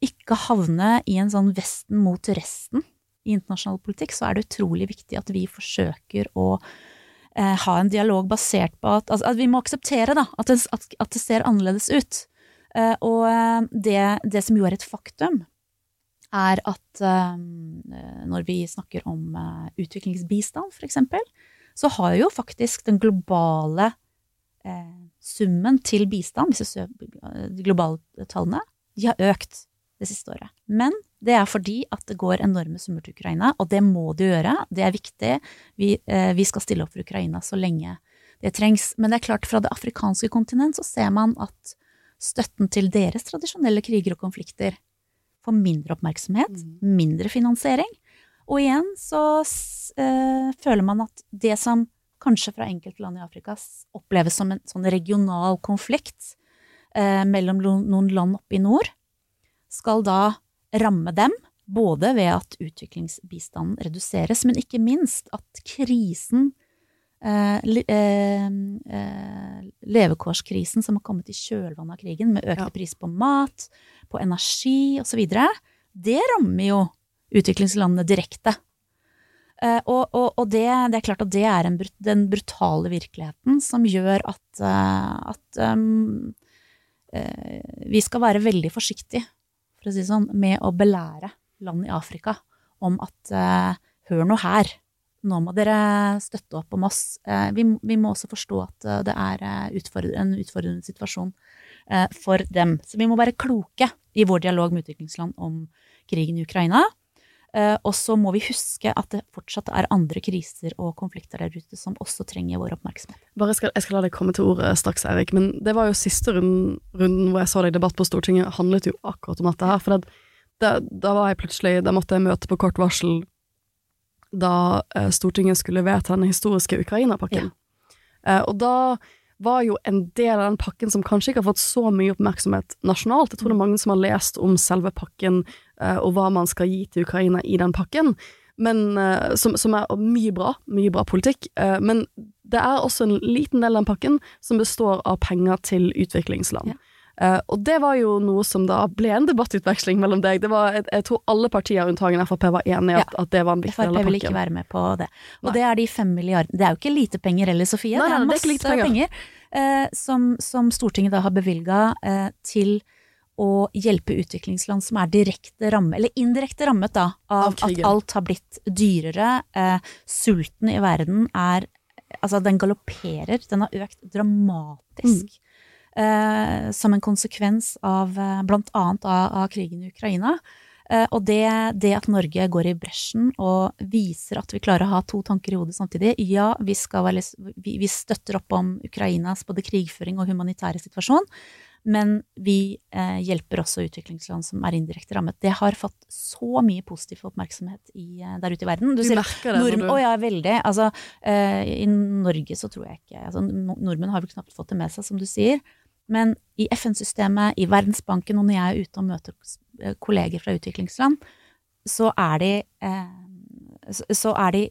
I: ikke havne i en sånn Vesten mot resten i internasjonal politikk, så er det utrolig viktig at vi forsøker å eh, ha en dialog basert på at, altså, at vi må akseptere da, at det, at, det ser annerledes ut. Eh, og eh, det, det som jo er et faktum, er at eh, når vi snakker om eh, utviklingsbistand, for eksempel, så har jo faktisk den globale eh, summen til bistand, ser eh, de globale tallene, de har økt det siste året. Men det er fordi at det går enorme summer til Ukraina, og det må det gjøre. Det er viktig. Vi, eh, vi skal stille opp for Ukraina så lenge det trengs. Men det er klart, fra det afrikanske kontinent så ser man at støtten til deres tradisjonelle kriger og konflikter får mindre oppmerksomhet, mindre finansiering. Og igjen så eh, føler man at det som kanskje fra enkelte land i Afrika oppleves som en sånn regional konflikt eh, mellom noen land oppe i nord, skal da ramme dem, både ved at utviklingsbistanden reduseres, men ikke minst at krisen, eh, le- eh, eh, levekårskrisen som har kommet i kjølvannet av krigen, med økte priser på mat, på energi osv., det rammer jo utviklingslandene direkte. Eh, og og, og det, det er klart at det er en, den brutale virkeligheten som gjør at, eh, at um, vi skal være veldig forsiktige, for å si sånn, med å belære land i Afrika om at eh, hør nå her, nå må dere støtte opp om oss. Eh, vi, vi må også forstå at eh, det er eh, utfordre, en utfordrende situasjon eh, for dem. Så vi må være kloke i vår dialog med utviklingsland om krigen i Ukraina. Eh, og så må vi huske at det fortsatt er andre kriser og konflikter der ute som også trenger vår oppmerksomhet.
G: Bare skal, jeg skal la deg komme til ordet straks, Erik, men det var jo siste runden, runden hvor jeg så deg i debatt på Stortinget, handlet jo akkurat om dette her. For det, det, da var jeg plutselig Da måtte jeg møte på kort varsel da eh, Stortinget skulle vedta den historiske Ukraina-pakken. Eh, og da var jo en del av den pakken som kanskje ikke har fått så mye oppmerksomhet nasjonalt. Jeg tror det er mange som har lest om selve pakken og hva man skal gi til Ukraina i den pakken, men, eh, som, som, er mye bra, mye bra politikk. Eh, men det er også en liten del av den pakken som består av penger til utviklingsland. Ja. Uh, og det var jo noe som da ble en debattutveksling mellom deg. Det var, jeg, jeg tror alle partier unntagen Frp var enig i at, ja. at, det var en viktig del av pakken.
I: Frp vil ikke være med på det. Og nei. det er de fem milliardene Det er jo ikke lite penger heller, Sofie.
G: Nei,
I: det er masse
G: det er penger,
I: penger uh, som, som, Stortinget da har bevilga uh, til å hjelpe utviklingsland som er direkte rammet, eller indirekte rammet da, av, av at alt har blitt dyrere. sulten i verden er Altså, den galopperer. Den har økt dramatisk. Mm eh, som en konsekvens av eh, blant annet av, av krigen i Ukraina. Eh, og det, det, at Norge går i bresjen og viser at vi klarer å ha to tanker i hodet samtidig Ja, vi, være, vi, vi støtter opp om Ukrainas både krigføring og humanitære situasjon, men vi eh, hjelper også utviklingsland som er indirekte rammet. Det har fått så mye positiv oppmerksomhet i, eh, der ute i verden.
G: Du, du merker det?
I: Nordmenn, du... Å ja, veldig. Altså, eh, I Norge så tror jeg ikke altså, Nordmenn har vel knapt fått det med seg, som du sier. Men i FN-systemet, i Verdensbanken, og når jeg er ute og møter eh, kolleger fra utviklingsland, så er de, eh, så er de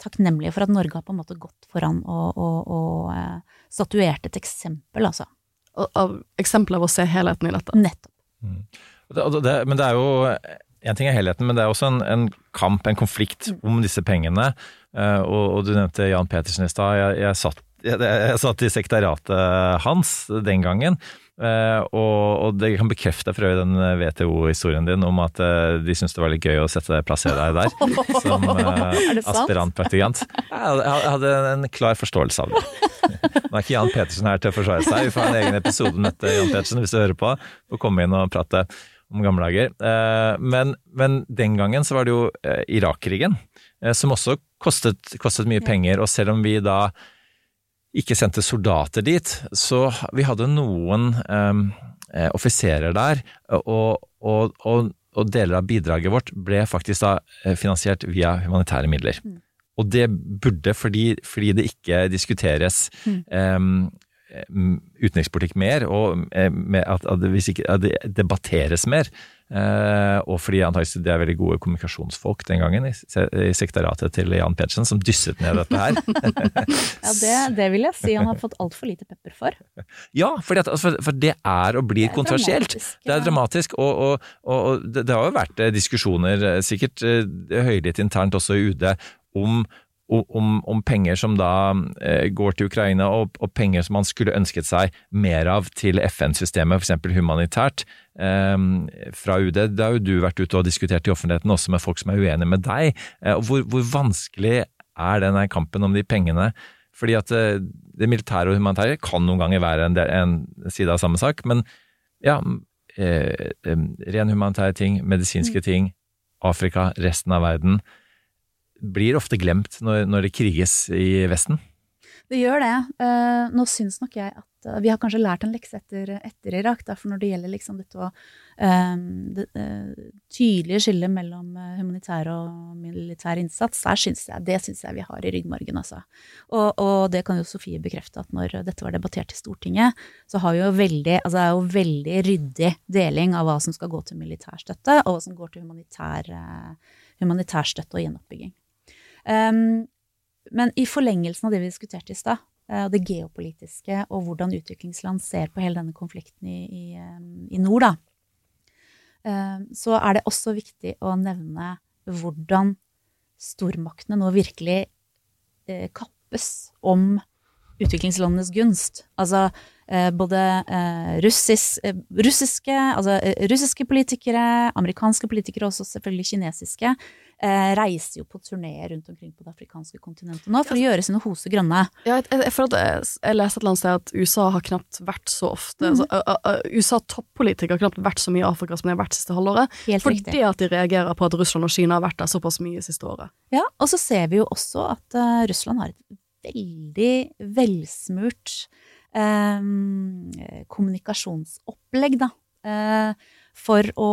I: takknemlige for at Norge har på en måte gått foran og, og, og eh, statuert et eksempel, altså.
G: Av eksempler av å se helheten i dette?
I: Nettopp.
H: Mm. Det, det, men det er jo en ting er helheten, men det er også en, en kamp, en konflikt, mm. om disse pengene. Uh, og, og, du nevnte Jan Petersen i stad. Jeg, jeg, satt jeg, jeg satt i sekretariatet hans den gangen. Uh, og, og, det kan bekrefte for øvrig den WTO-historien din om at uh, de syntes det var litt gøy å sette plassere deg der som uh, aspirantpraktikant. Jeg, jeg hadde en klar forståelse av det. Nå er ikke Jan Petersen her til å forsvare seg. Vi får en egen episode med Jan Petersen hvis du hører på. Få komme inn og prate om gamle dager. Men, men, den gangen så var det jo Irak-krigen, som også kostet, kostet mye penger. Og selv om vi da ikke sendte soldater dit. Så vi hadde noen um, offiserer der, og, og, og, og, deler av bidraget vårt ble faktisk da eh, finansiert via humanitære midler. Mm. Og det burde, fordi, fordi, det ikke diskuteres mm. um, utenrikspolitikk mer, og at, at, ikke, at det debatteres mer, og fordi antakeligvis det er veldig gode kommunikasjonsfolk den gangen i, i sekretariatet til Jan Pedersen som dysset ned dette her.
I: ja, det, det, vil jeg si han har fått altfor lite pepper for.
H: Ja, at, for, det er og blir kontroversielt. Det er dramatisk, og, og, og det, har jo vært eh, diskusjoner, eh, sikkert høylytt internt også i UD, om om, om, penger som da eh, går til Ukraina, og, og, penger som man skulle ønsket seg mer av til FN-systemet, f.eks. humanitært, eh, fra UD. Det har jo du vært ute og diskutert i offentligheten, også med folk som er uenige med deg. Eh, hvor, hvor, vanskelig er denne kampen om de pengene? Fordi at eh, det militære og humanitære kan noen ganger være en, del, en side av samme sak, men ja, eh, ren humanitære ting, medisinske mm. ting, Afrika, resten av verden blir ofte glemt når, når det kriges i Vesten?
I: Det gjør det. Uh, nå syns nok jeg at uh, vi har kanskje lært en lekse etter, etter Irak. For når det gjelder liksom dette å uh, det, tydelige skillet mellom humanitær og militær innsats, synes jeg, det syns jeg vi har i ryggmargen, altså. Og, og, det kan jo Sofie bekrefte, at når dette var debattert i Stortinget, så har jo veldig, altså det er jo veldig ryddig deling av hva som skal gå til militærstøtte, og hva som går til humanitær, humanitærstøtte og gjenoppbygging. Um, men i forlengelsen av det vi diskuterte i stad, og det geopolitiske og hvordan utviklingsland ser på hele denne konflikten i, i, i nord, da, så er det også viktig å nevne hvordan stormaktene nå virkelig uh, kappes om utviklingslandenes gunst. Altså eh, både eh, russisk, eh, russiske, altså, russiske politikere, amerikanske politikere og selvfølgelig kinesiske eh, reiser jo på turneer rundt omkring på det afrikanske kontinentet nå for å gjøre sine hoser grønne.
G: Ja, jeg, jeg, jeg at jeg, leste et eller annet sted at USA har knapt vært så ofte
I: mm.
G: altså, uh, uh, USA toppolitikere har knapt vært så mye i Afrika som de har vært siste halvåret.
I: Helt
G: fordi
I: riktig.
G: at de reagerer på at Russland og Kina har vært der såpass mye siste året.
I: Ja, og så ser vi jo også at uh, Russland har et veldig velsmurt eh, kommunikasjonsopplegg, da. For å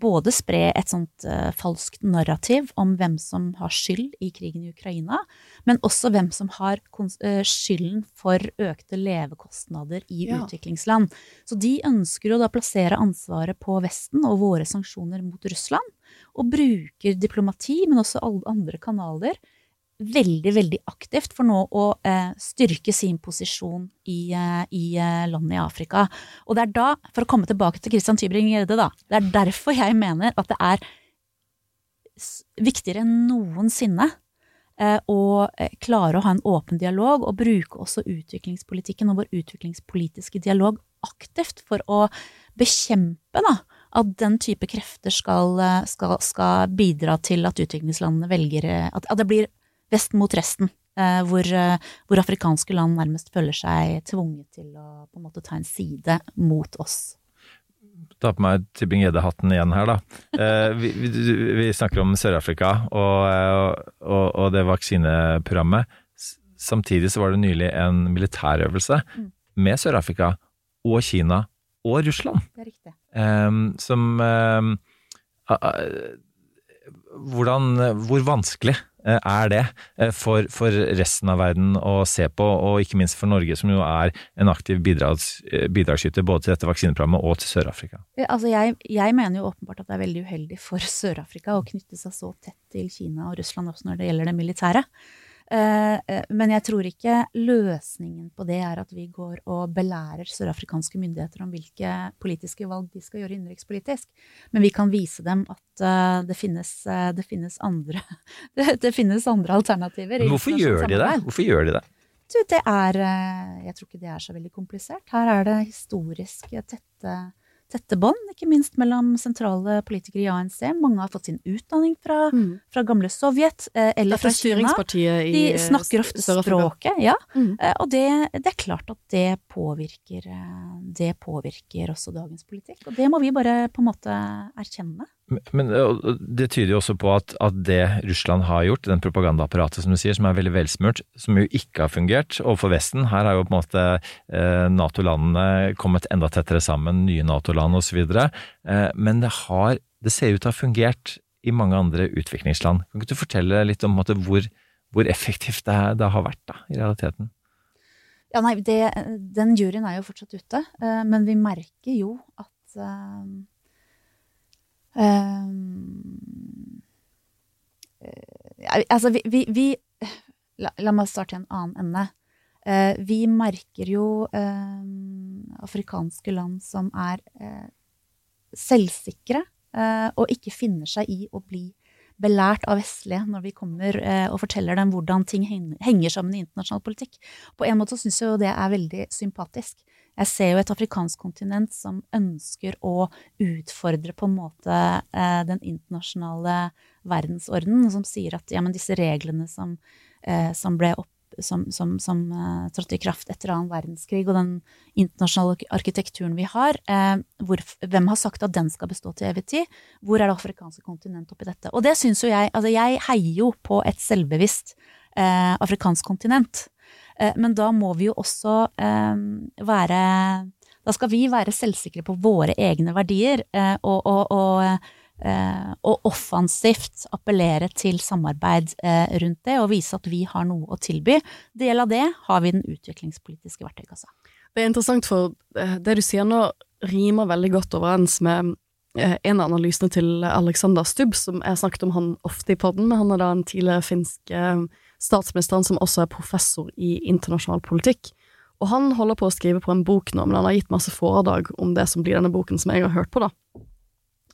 I: både spre et sånt uh, falskt narrativ om hvem som har skyld i krigen i Ukraina, men også hvem som har eh, skylden for økte levekostnader i
G: Ja.
I: utviklingsland. Så de ønsker jo da plassere ansvaret på Vesten og våre sanksjoner mot Russland, og bruker diplomati, men også alle andre kanaler, veldig, veldig aktivt for nå å eh, styrke sin posisjon i, eh, i eh, landet i Afrika. Og det er da, for å komme tilbake til Christian Tybring-Gjedde, da, det er derfor jeg mener at det er viktigere enn noensinne eh, å eh, klare å ha en åpen dialog, og bruke også utviklingspolitikken og vår utviklingspolitiske dialog aktivt for å bekjempe da, at den type krefter skal, skal, skal bidra til at utviklingslandene velger At, at det blir Vesten mot resten, eh, hvor, eh, hvor afrikanske land nærmest føler seg tvunget til å på en måte ta en side mot oss.
H: ta på meg Tybring-Gjedde-hatten igjen her, da. Eh, vi, vi, vi snakker om Sør-Afrika og, og, og det vaksineprogrammet. Samtidig så var det nylig en militærøvelse
I: Mm.
H: med Sør-Afrika og Kina og Russland.
I: Det er riktig.
H: Ehm, som ehm, uh, uh, hvordan, Hvor vanskelig er det eh, for, for resten av verden å se på, og ikke minst for Norge, som jo er en aktiv bidrags, eh, bidragsyter både til dette vaksineprogrammet og til Sør-Afrika?
I: Altså jeg, jeg mener jo åpenbart at det er veldig uheldig for Sør-Afrika å knytte seg så tett til Kina og Russland også når det gjelder det militære. Eh, eh, Men jeg tror ikke løsningen på det er at vi går og belærer sørafrikanske myndigheter om hvilke politiske valg de skal gjøre innenrikspolitisk. Men vi kan vise dem at eh, det finnes, det finnes, andre, det, finnes andre alternativer.
H: Men hvorfor gjør de det? Hvorfor gjør de det?
I: Du, det er Jeg tror ikke det er så veldig komplisert. Her er det historisk tette, tette bånd, ikke minst mellom sentrale politikere i ANC. Mange har fått sin utdanning fra, fra gamle Sovjet eh, eller fra Kina.
G: i
I: De snakker ofte språket, ja.
G: Mm.
I: Eh, Og det, det er klart at det påvirker, eh, det påvirker også dagens politikk. Og det må vi bare på en måte erkjenne.
H: Men- det tyder jo også på at, at det Russland har gjort, den propagandaapparatet som du sier, som er veldig velsmurt, som jo ikke har fungert overfor Vesten Her har jo på en måte eh, Nato-landene kommet enda tettere sammen, nye Nato-land osv. Eh, men det har Det ser ut til å ha fungert i mange andre utviklingsland. Kan ikke du fortelle litt om måte, hvor, hvor effektivt det, det har vært da, i realiteten?
I: Ja, nei, det, den juryen er jo fortsatt ute, eh, men vi merker jo at eh, Altså, vi, vi, vi la, la meg starte i en annen ende. Eh, vi merker jo eh, afrikanske land som er eh, selvsikre eh, og ikke finner seg i å bli belært av vestlige når vi kommer eh, og forteller dem hvordan ting henger sammen i internasjonal politikk. På en måte syns jeg jo det er veldig sympatisk. Jeg ser jo et afrikansk kontinent som ønsker å utfordre på en måte eh, den internasjonale verdensordenen, som sier at ja, men disse reglene som, eh, som ble opp som, som, som uh, trådte i kraft etter annen verdenskrig, og den internasjonale arkitekturen vi har, uh, hvor, hvem har sagt at den skal bestå til evig tid? Hvor er det afrikanske kontinent oppi dette? Og det syns jo jeg Altså, jeg heier jo på et selvbevisst uh, afrikansk kontinent. Eh, men da må vi jo også eh, være Da skal vi være selvsikre på våre egne verdier, eh, og, og, og, og offensivt appellere til samarbeid rundt det, og vise at vi har noe å tilby. Del av det har vi den utviklingspolitiske verktøykassa.
G: Det er interessant, for det du sier nå rimer veldig godt overens med en av analysene til Alexander Stubb, som jeg snakket om han ofte i podden, men han er da en tidligere finsk eh, statsminister som også er professor i internasjonal politikk. Og han holder på å skrive på en bok nå, men han har gitt masse foredrag om det som blir denne boken som jeg har hørt på, da.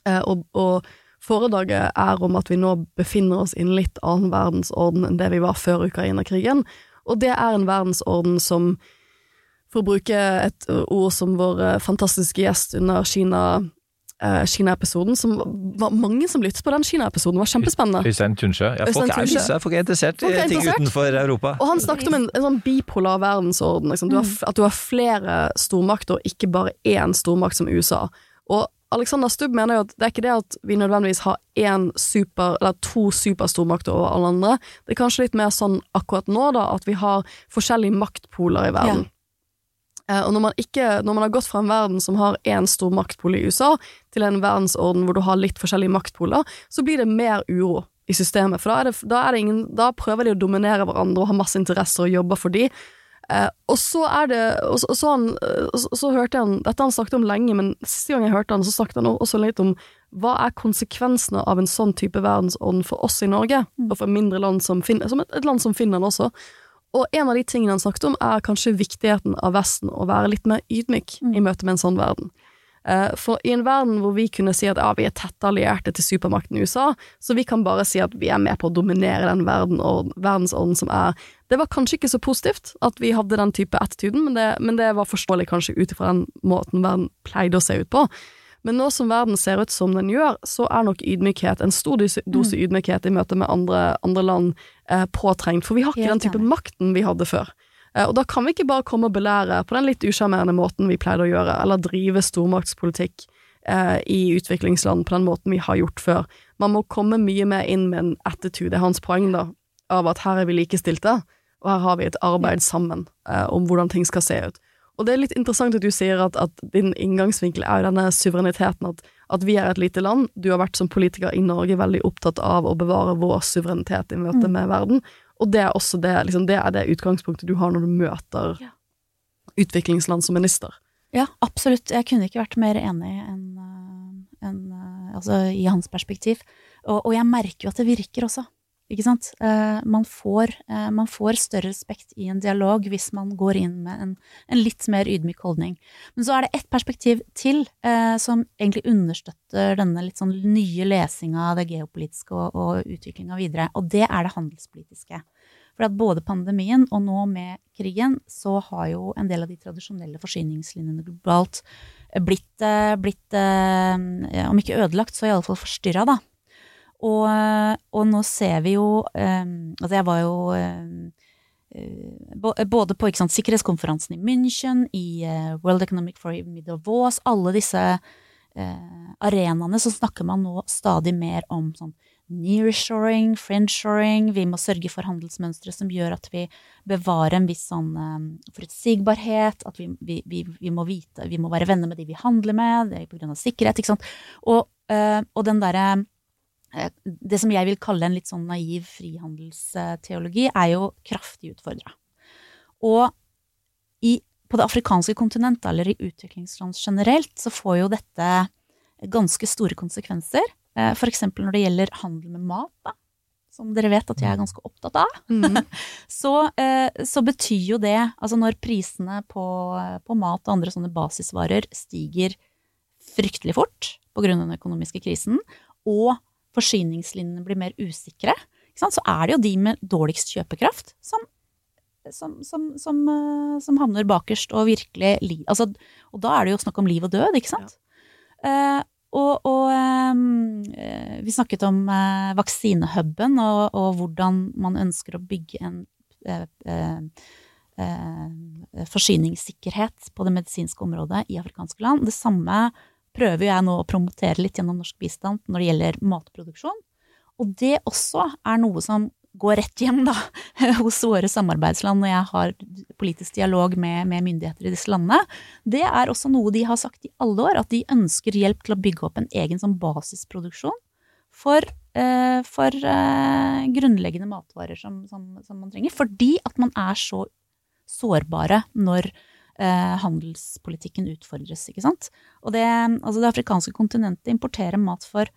G: Eh, og, og foredraget er om at vi nå befinner oss i en litt annen verdensorden enn det vi var før Ukraina-krigen, og det er en verdensorden som for å bruke et ord som vår eh, fantastiske gjest under Kina eh, Kina-episoden. som var Mange som lyttet på den Kina-episoden, var kjempespennende.
H: Øystein Tunsjø. Ja, folk
G: Øystein
H: er, visse, folk er interessert
G: Folk er
H: i ting utenfor Europa.
G: Og han snakket om en, en sånn bipolar verdensorden. Liksom. Du har, at du har flere stormakter, ikke bare én stormakt som USA. Og Alexander Stubb mener jo at det er ikke det at vi nødvendigvis har én super, eller to superstormakter over alle andre. Det er kanskje litt mer sånn akkurat nå, da, at vi har forskjellige maktpoler i verden. Eh, Og når man, ikke, når man har gått fra en verden som har én stor maktpol i USA, til en verdensorden hvor du har litt forskjellige maktpoler, så blir det mer uro i systemet. For da, er det, da, er det ingen, da prøver de å dominere hverandre og har masse interesser og jobber for de. Eh, og så er det Og så, og så, han, eh, og så, hørte jeg han Dette har han snakket om lenge, men siste gang jeg hørte han, så snakket han også litt om hva er konsekvensene av en sånn type verdensorden for oss i Norge, og for mindre land som, som et, et land som Finland også. Og en av de tingene han snakket om, er kanskje viktigheten av Vesten å være litt mer ydmyk i møte med en sånn verden. Eh, For i en verden hvor vi kunne si at ja, vi er tette allierte til supermakten USA, så vi kan bare si at vi er med på å dominere den verden og, verdensorden som er Det var kanskje ikke så positivt at vi hadde den type attituden, men det, men det var forståelig kanskje ut ifra den måten verden pleide å se ut på. Men nå som verden ser ut som den gjør, så er nok ydmykhet, en stor dose, dose ydmykhet i møte med andre, andre land, eh, påtrengt. For vi har ikke
I: Helt
G: den type makten vi hadde før. Eh, Og da kan vi ikke bare komme og belære på den litt usjarmerende måten vi pleide å gjøre, eller drive stormaktspolitikk eh, i utviklingsland på den måten vi har gjort før. Man må komme mye mer inn med en attitude, det er hans poeng da, av at her er vi likestilte, og her har vi et arbeid sammen eh, om hvordan ting skal se ut. Og det er litt interessant at du sier at, at din inngangsvinkel er jo denne suvereniteten, at, at vi er et lite land. Du har vært som politiker i Norge veldig opptatt av å bevare vår suverenitet i møte
I: Mm.
G: med verden, og det er også det, liksom, det er det utgangspunktet du har når du møter utviklingsland som minister.
I: Ja, absolutt. Jeg kunne ikke vært mer enig enn en, øh, altså, i hans perspektiv. Og, og jeg merker jo at det virker også. Ikke sant? Eh, man, får, eh, man får større respekt i en dialog hvis man går inn med en, en litt mer ydmyk holdning. Men så er det ett perspektiv til eh, som egentlig understøtter denne litt sånn nye lesinga av det geopolitiske og, og utviklinga videre, og det er det handelspolitiske. For at både pandemien og nå med krigen, så har jo en del av de tradisjonelle forsyningslinjene globalt blitt, eh, blitt om ikke ødelagt, så iallfall forstyrra, da. Og, og nå ser vi jo um, Altså, jeg var jo eh, både på sant, sikkerhetskonferansen i München, i eh, World Economic Forum i Davos, alle disse uh, arenaene, så snakker man nå stadig mer om sånn nearshoring, friendshoring, vi må sørge for handelsmønstre som gjør at vi bevarer en viss sånn um, forutsigbarhet, at vi, vi, vi, vi må vite, vi må være venner med de vi handler med, det er på grunn av sikkerhet, ikke sant. Og, uh, og den derre det som jeg vil kalle en litt sånn naiv frihandelsteologi, er jo kraftig utfordra. Og i, på det afrikanske kontinentet, eller i utviklingsland generelt, så får jo dette ganske store konsekvenser. F.eks. For eksempel når det gjelder handel med mat, da, som dere vet at jeg er ganske opptatt av. så, eh, så betyr jo det, altså når prisene på, på mat og andre sånne basisvarer stiger fryktelig fort av den økonomiske krisen, og forsyningslinjene blir mer usikre, så er det jo de med dårligst kjøpekraft som, som, som, som, eh, havner bakerst og virkelig li, altså, Og da er det jo snakk om liv og død, ikke sant? Eh, og og eh, vi snakket om eh, vaksinehuben og, og hvordan man ønsker å bygge en eh, eh, forsyningssikkerhet på det medisinske området i afrikanske land. Det samme prøver jeg nå å promotere litt gjennom norsk bistand når det gjelder matproduksjon. Og det også er noe som går rett hjem da, hos våre samarbeidsland når jeg har politisk dialog med, med myndigheter i disse landene. Det er også noe de har sagt i alle år, at de ønsker hjelp til å bygge opp en egen sånn basisproduksjon for, eh, for eh, grunnleggende matvarer som, som, som man trenger. Fordi at man er så sårbare når eh, handelspolitikken utfordres, ikke sant. Og det, altså det afrikanske kontinentet importerer mat for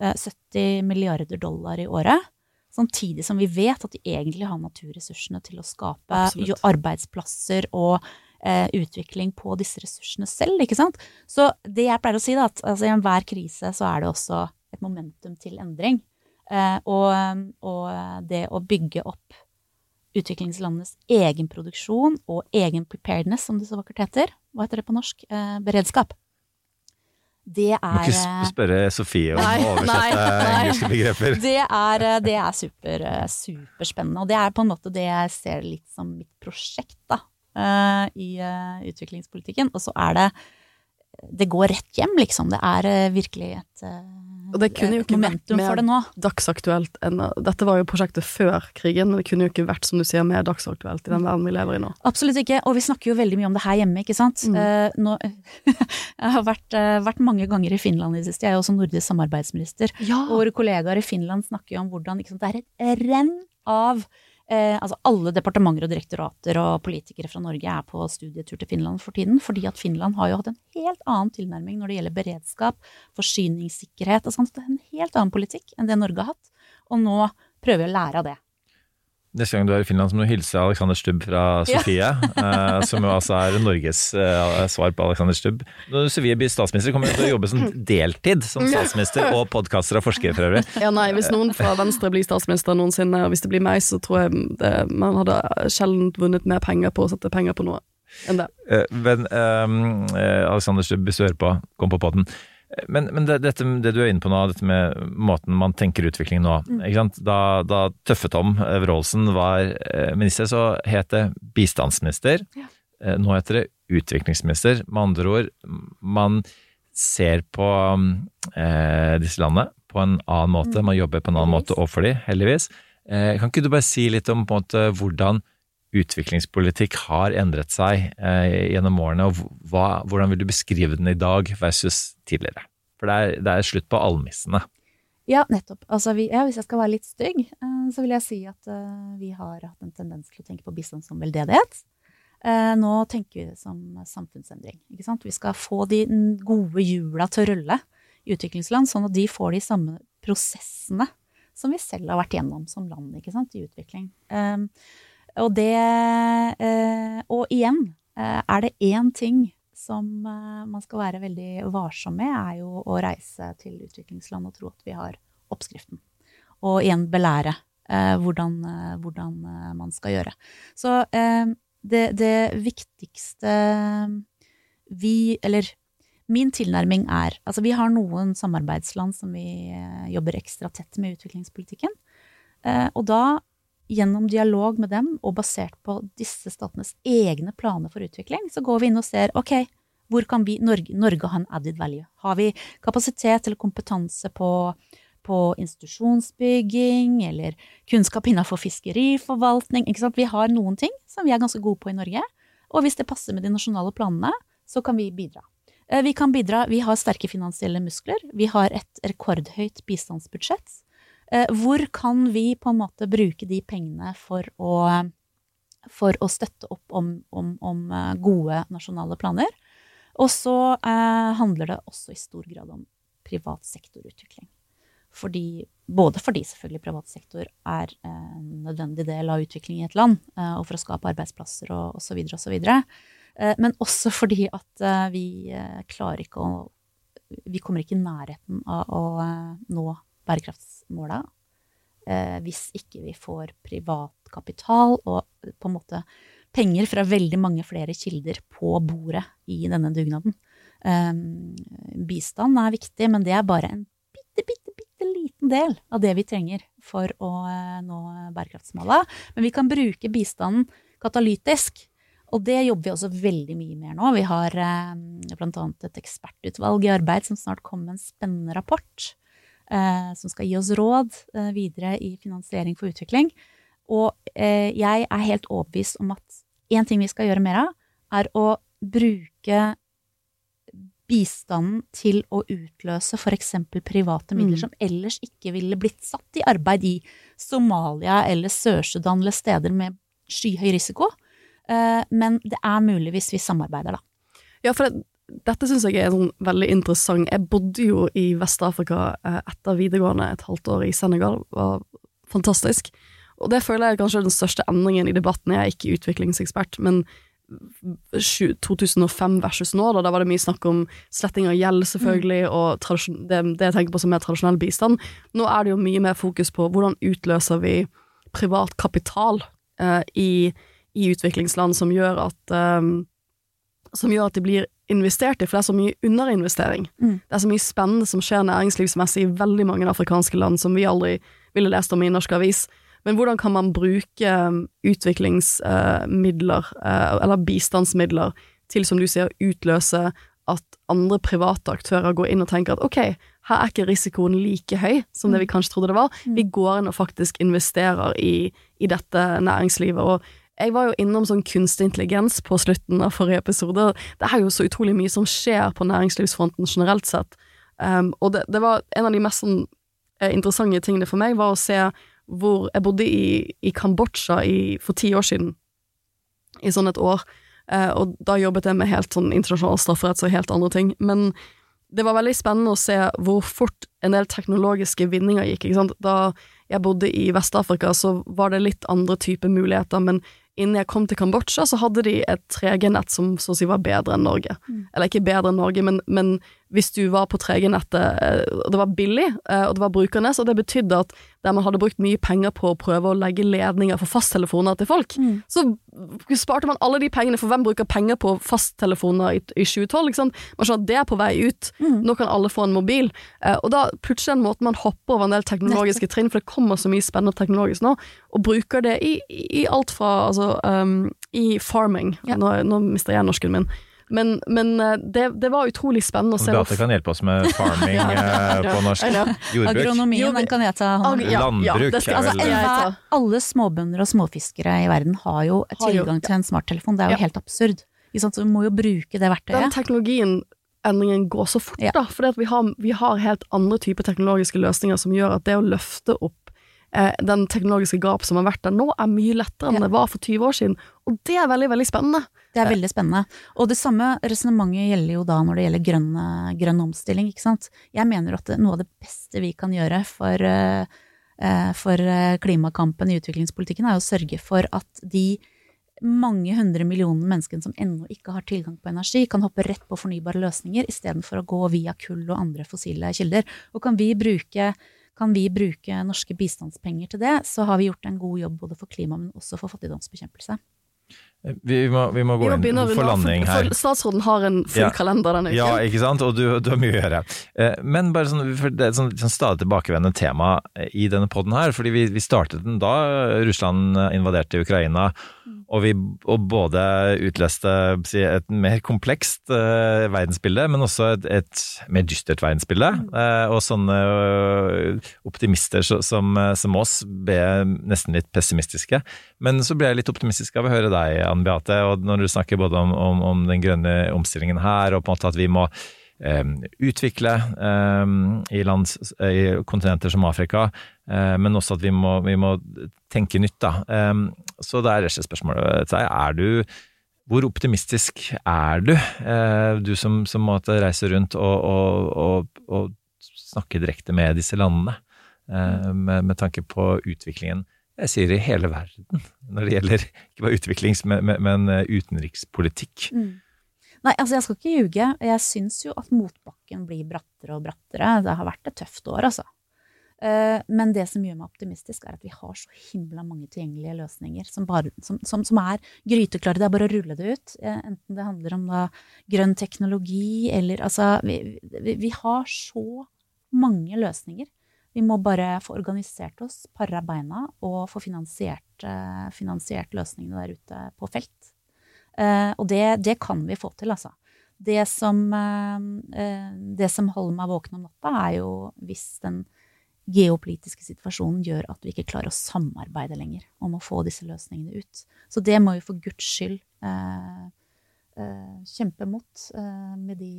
I: eh, 70 milliarder dollar i året. Samtidig som vi vet at de egentlig har naturressursene til å skape
G: Absolutt.
I: arbeidsplasser og eh, utvikling på disse ressursene selv, ikke sant. Så det jeg pleier å si, da, at altså, i enhver krise så er det også et momentum til endring. Eh, og, og det å bygge opp utviklingslandenes egen produksjon og egen preparedness, som det så vakkert heter, hva heter det på norsk, eh, beredskap. Det er Må
H: ikke
I: eh,
H: spørre Sofie om å oversette engelske begreper.
I: Det er, eh, det er super, eh, superspennende. Og det er på en måte det jeg ser litt som mitt prosjekt da, i utviklingspolitikken. Og så er det Det går rett hjem, liksom. Det er virkelig et,
G: Og det kunne jo ikke vært mer dagsaktuelt enn Dette var jo prosjektet før krigen, men det kunne jo ikke vært, som du sier, mer dagsaktuelt i den verden vi lever i nå.
I: Absolutt ikke, og vi snakker jo veldig mye om det her hjemme, ikke sant.
G: Mm.
I: Eh, nå, jeg har vært, eh, vært mange ganger i Finland i det siste, jeg er jo også nordisk samarbeidsminister. Og våre kollegaer i Finland snakker jo om hvordan sant, det er et renn av eh, altså Alle departementer og direktorater og politikere fra Norge er på studietur til Finland for tiden, fordi at Finland har jo hatt en helt annen tilnærming når det gjelder beredskap, forsyningssikkerhet og sånt. Det er en helt annen politikk enn det Norge har hatt, og nå prøver vi å lære av det.
H: Neste gang du er i Finland, så må du hilse Alexander Stubb fra
I: Ja.
H: Sofie, eh, som jo altså er Norges eh, svar på Alexander Stubb. Når Sofie blir statsminister, kommer hun til å jobbe som deltid som statsminister og podkaster og forsker for øvrig.
G: Ja, nei, Hvis noen fra Venstre blir statsminister noensinne, og hvis det blir meg, så tror jeg det, man hadde sjelden vunnet mer penger på å sette penger på noe enn det.
H: Eh, Men eh, Alexander Stubb, hvis du hører på, kom på podden. Men, men det, dette, det du er inne på nå, dette med måten man tenker utvikling nå.
M: Mm.
H: Ikke sant? Da, da Tøffe-Tom Wroldsen var eh, minister, så het det bistandsminister. Ja. Nå heter det utviklingsminister. Med andre ord, man ser på eh, disse landene på en annen måte. Man jobber på en annen måte overfor de, heldigvis. Eh, kan ikke du bare si litt om på en måte, hvordan utviklingspolitikk har endret seg eh, gjennom årene, og hva, hvordan vil du beskrive den i dag versus tidligere? For det er, det er slutt på almissene.
I: Ja, nettopp. Altså, vi, ja, hvis jeg skal være litt stygg, eh, så vil jeg si at eh, vi har hatt en tendens til å tenke på bistand som veldedighet. Eh, nå tenker vi det som samfunnsendring. Ikke sant? Vi skal få de gode hjula til å rulle i utviklingsland, sånn at de får de samme prosessene som vi selv har vært gjennom som land ikke sant? i utvikling. Eh, og det eh, Og igjen, eh, er det én ting som eh, man skal være veldig varsom med, er jo å reise til utviklingsland og tro at vi har oppskriften. Og igjen belære hvordan, hvordan man skal gjøre. Så det, det viktigste vi Eller min tilnærming er Altså, vi har noen samarbeidsland som vi jobber ekstra tett med i utviklingspolitikken. Og da gjennom dialog med dem og basert på disse statenes egne planer for utvikling, så går vi inn og ser ok, hvor kan vi, Norge, Norge ha en added value? Har vi kapasitet eller kompetanse på, på institusjonsbygging eller kunnskap innenfor fiskeriforvaltning? Ikke sant? Vi har noen ting som vi er ganske gode på i Norge, og hvis det passer med de nasjonale planene, så kan vi bidra. Eh, Vi kan bidra, vi har sterke finansielle muskler, vi har et rekordhøyt bistandsbudsjett. Eh, Hvor kan vi på en måte bruke de pengene for å, for å støtte opp om, om, om eh, gode nasjonale planer? Og så eh, handler det også i stor grad om privat sektorutvikling. Fordi, både fordi selvfølgelig privat sektor er en nødvendig del av utvikling i et land, eh, og for å skape arbeidsplasser og osv., osv. Eh, men også fordi at vi klarer ikke å Vi kommer ikke i nærheten av å nå bærekraftsmåla eh, hvis ikke vi får privat kapital og på en måte penger fra veldig mange flere kilder på bordet i denne dugnaden. Eh, bistand er viktig, men det er bare en bitte, bitte, bitte liten del av det vi trenger for å eh, nå bærekraftsmåla. Men vi kan bruke bistanden katalytisk. Og det jobber vi også veldig mye mer nå. Vi har eh, annet et ekspertutvalg i arbeid som snart kommer med en spennende rapport. Eh, som skal gi oss råd eh, videre i finansiering for utvikling. Og eh, jeg er helt overbevist om at én ting vi skal gjøre mer av, er å bruke bistanden til å utløse f.eks. private midler
G: Mm.
I: som ellers ikke ville blitt satt i arbeid i Somalia eller Sør-Sudan eller steder med skyhøy risiko. Eh, Men det er mulig hvis vi samarbeider, da.
G: Ja, for dette syns jeg er sånn veldig interessant. Jeg bodde jo i Vest-Afrika eh, etter videregående et halvt år i Senegal. Det var fantastisk. Og det føler jeg er kanskje den største endringen i debatten. Jeg er ikke utviklingsekspert, men 2005 versus nå, da, da var det mye snakk om sletting av gjeld, selvfølgelig, og det, det jeg tenker på som mer tradisjonell bistand. Nå er det jo mye mer fokus på hvordan utløser vi privat kapital eh, i, i utviklingsland som gjør at eh, som gjør at de blir investert i, for det er så mye underinvestering.
I: Mm.
G: Det er så mye spennende som skjer næringslivsmessig i veldig mange afrikanske land som vi aldri ville lest om i norsk avis. Men hvordan kan man bruke um, utviklingsmidler, uh, eller bistandsmidler, til, som du sier, utløse at andre private aktører går inn og tenker at ok, her er ikke risikoen like høy som det vi kanskje trodde det var. Vi går inn og faktisk investerer i, i dette næringslivet. og jeg var jo innom sånn kunstig intelligens på slutten av forrige episode. Det er jo så utrolig mye som skjer på næringslivsfronten generelt sett. Um, og det, det var en av de mest sånn, eh, interessante tingene for meg, var å se hvor Jeg bodde i, i Kambodsja i, for ti år siden, i sånn et år. uh, og da jobbet jeg med helt sånn internasjonal strafferett og helt andre ting. Men det var veldig spennende å se hvor fort en del teknologiske vinninger gikk. Da jeg bodde i Vest-Afrika, så var det litt andre typer muligheter, men innen jeg kom til Kambodsja, så hadde de et 3G-nett som så å si var bedre enn Norge.
I: Mm.
G: Eller ikke bedre enn Norge, men, men hvis du var på 3G-nettet, eh, og det var billig, eh, og det var brukerne, så det betydde at der man hadde brukt mye penger på å prøve å legge ledninger for fasttelefoner til folk,
I: Mm.
G: så sparte man alle de pengene, for hvem bruker penger på fasttelefoner i, i 2012? Ikke sant? Man skjønner at det er på vei ut.
I: Mm.
G: Nå kan alle få en mobil. Eh, og da plutselig den måten man hopper over en del teknologiske trinn, for det kommer så mye spennende teknologisk nå, og bruker det i, i alt fra altså um, i farming. Nå, nå mister jeg norsken min. Men, men eh, det, det var utrolig spennende å se.
H: Beate kan hjelpe oss med farming eh, på norsk. Jordbruk.
I: Agronomien, den kan jeg ta hånd om.
G: Ag- ja, ja,
H: Landbruk
G: skal-
H: er
I: Altså,
H: vel-
I: enhver, alle småbønder og småfiskere i verden har jo
G: Har jo-
I: tilgang til en smarttelefon. Det er jo
G: Ja.
I: helt absurd. Så vi må jo bruke det
G: Den
I: verktøyet.
G: teknologien endringen går så fort, da. Fordi vi vi har helt andre typer teknologiske løsninger som gjør at det å løfte opp eh, den teknologiske gap som har vært der nå, er mye lettere enn det var for 20 år siden. Og det er veldig, veldig spennende.
I: Det er veldig spennende. Og det samme resonnementet gjelder jo da når det gjelder grønn, grønn omstilling, ikke sant. Jeg mener at noe av det beste vi kan gjøre for, eh, eh, for eh, klimakampen i utviklingspolitikken, er å sørge for at de mange hundre millioner menneskene som ennå ikke har tilgang på energi, kan hoppe rett på fornybare løsninger istedenfor å gå via kull og andre fossile kilder. Og kan vi bruke kan vi bruke norske bistandspenger til det, så har vi gjort en god jobb både for klima, men også for fattigdomsbekjempelse.
H: Vi må, vi må gå
G: Vi må
H: inn for landing her.
G: For statsråden har en full
H: Ja.
G: kalender denne uken.
H: Ja, ikke sant, og du, du har mye å gjøre. Eh, Men bare sånn, det er et sånn, sånn stadig tilbakevendende tema i denne podden her, fordi vi, vi startet den da Russland invaderte Ukraina, og vi og både utløste si, et mer komplekst uh, verdensbilde, men også et, et mer dystert verdensbilde. Uh, og sånne uh, optimister som, eh, som oss ble nesten litt pessimistiske. Men så ble jeg litt optimistisk av å høre deg, Anne Beate, og når du snakker både om, om, om den grønne omstillingen her, og på en måte at vi må um, utvikle um, i, land, i kontinenter som Afrika, eh, men også at vi må, vi må tenke nytt. Da. Eh, så det er rett og slett spørsmålet til deg. Er du hvor optimistisk er du, eh, du som, som måtte reise rundt og, og, og, og snakke direkte med disse landene, eh, med, med tanke på utviklingen jeg sier i hele verden, når det gjelder ikke bare utviklings, men, men, eh, utenrikspolitikk.
I: Mm. Nei, altså jeg skal ikke ljuge. Jeg syns jo at motbakken blir brattere og brattere. Det har vært et tøft år, altså. Eh, Men det som gjør meg optimistisk, er at vi har så himla mange tilgjengelige løsninger som, bare, som, som, som er gryteklare. Det er bare å rulle det ut. Eh, Enten det handler om da grønn teknologi eller altså vi, vi, vi har så mange løsninger. Vi må bare få organisert oss, para beina og få finansiert, eh, finansiert løsningene der ute på felt. Eh, og det, det kan vi få til, altså. Det som, eh, det som holder meg våken om natta, er jo hvis den geopolitiske situasjonen gjør at vi ikke klarer å samarbeide lenger om å få disse løsningene ut. Så det må vi for guds skyld kjempe mot med de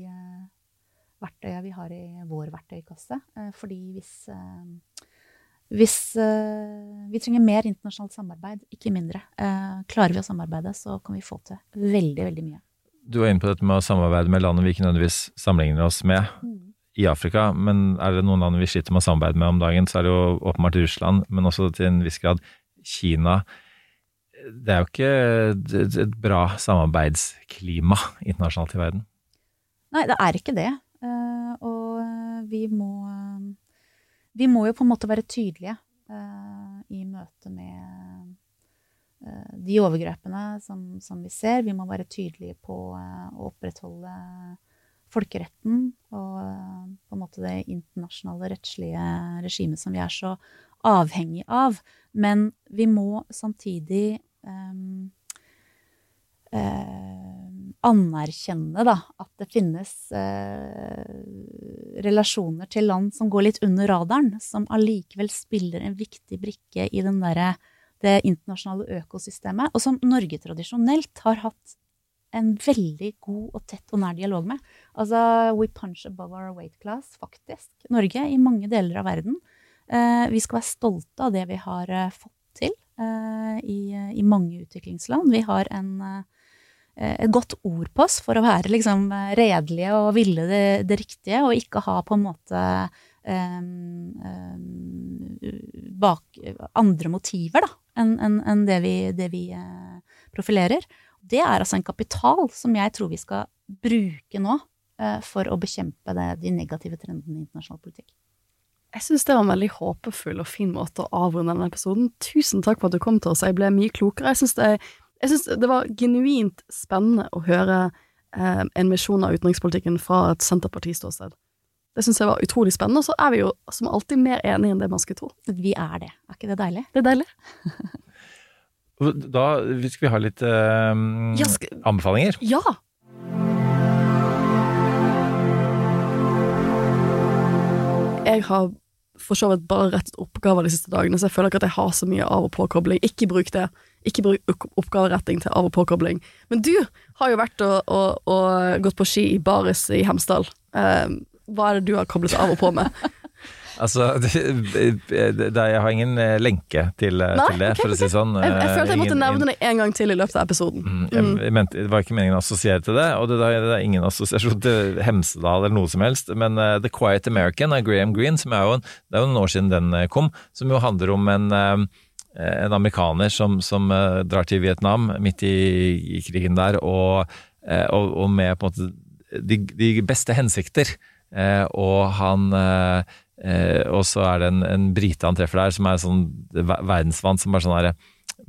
I: verktøya vi har i vår verktøykasse. Eh, fordi hvis eh, hvis eh, vi trenger mer internasjonalt samarbeid, ikke mindre. Klarer vi å samarbeide, så kan vi få til veldig, veldig mye.
H: Du var inne på dette med å samarbeide med land vi ikke nødvendigvis sammenligner oss med i Afrika, men er det noen land vi sliter med å samarbeide med om dagen, så er det jo åpenbart Russland, men også til en viss grad Kina. Det er jo ikke et bra samarbeidsklima internasjonalt i verden.
I: Nei, det er ikke det. Vi må Vi må jo på en måte være tydelige eh, i møte med eh, de overgrepene som, som, vi ser. Vi må være tydelige på eh, å opprettholde folkeretten og på en måte det internasjonale rettslige regimet som vi er så avhengig av. Men vi må samtidig um, uh, anerkjenne da, at det finnes eh, relasjoner til land som går litt under radaren, som allikevel spiller en viktig brikke i derre det internasjonale økosystemet, og som Norge tradisjonelt har hatt en veldig god og tett og nær dialog med. Altså, we punch above our weight class, faktisk. Norge, i mange deler av verden. Eh, vi skal være stolte av det vi har eh, fått til eh, i, i, mange utviklingsland. Vi har en, eh, et godt ord på oss for å være liksom redelige og ville det, det, riktige, og ikke ha på en måte um, um, bak andre motiver enn en, en det vi, det vi profilerer. Det er altså en kapital som jeg tror vi skal bruke nå uh, for å bekjempe det, de negative trendene i internasjonal politikk.
G: Jeg syns det var en veldig håpefull og fin måte å avrunde denne episoden. Tusen takk for at du kom til oss, jeg ble mye klokere. Jeg synes det, det, var genuint spennende å høre eh, en misjon av utenrikspolitikken fra et Senterparti-ståsted. Det syns jeg var utrolig spennende, og så er vi jo som alltid mer enige enn det man skulle tro.
I: Vi er det. Er ikke det deilig?
G: Det er deilig.
H: Da skal vi ha litt eh, skal... anbefalinger.
G: Ja! Jeg har for så vidt bare rettet oppgaver de siste dagene, så jeg føler ikke at jeg har så mye av- og påkobling. Ikke bruk det. Ikke bruk oppgaveretting til av- og påkobling. Men du har jo vært og, og, og gått på ski i baris i Hemsedal. Um, hva er det du har koblet av og på med?
H: Altså, det, det, jeg har ingen eh, lenke til, eh, Nei, til det, okay, for å si det sånn.
G: Jeg, jeg følte jeg måtte nevne det en gang til i løpet av episoden.
H: Mm, jeg, mm. jeg mente, det var ikke meningen å assosiere til det, og det, det, er ingen assosiasjon til Hemsedal eller noe som helst, men uh, The Quiet American av Graham Greene, som er jo, en, det er jo noen år siden den kom, som jo handler om en uh, en amerikaner som, som uh, drar til Vietnam midt i, i krigen der, og, og, og, med på en måte de, de beste hensikter. og han Eh, og så er det en, en brite han treffer der som er sånn verdensvant som bare sånn herre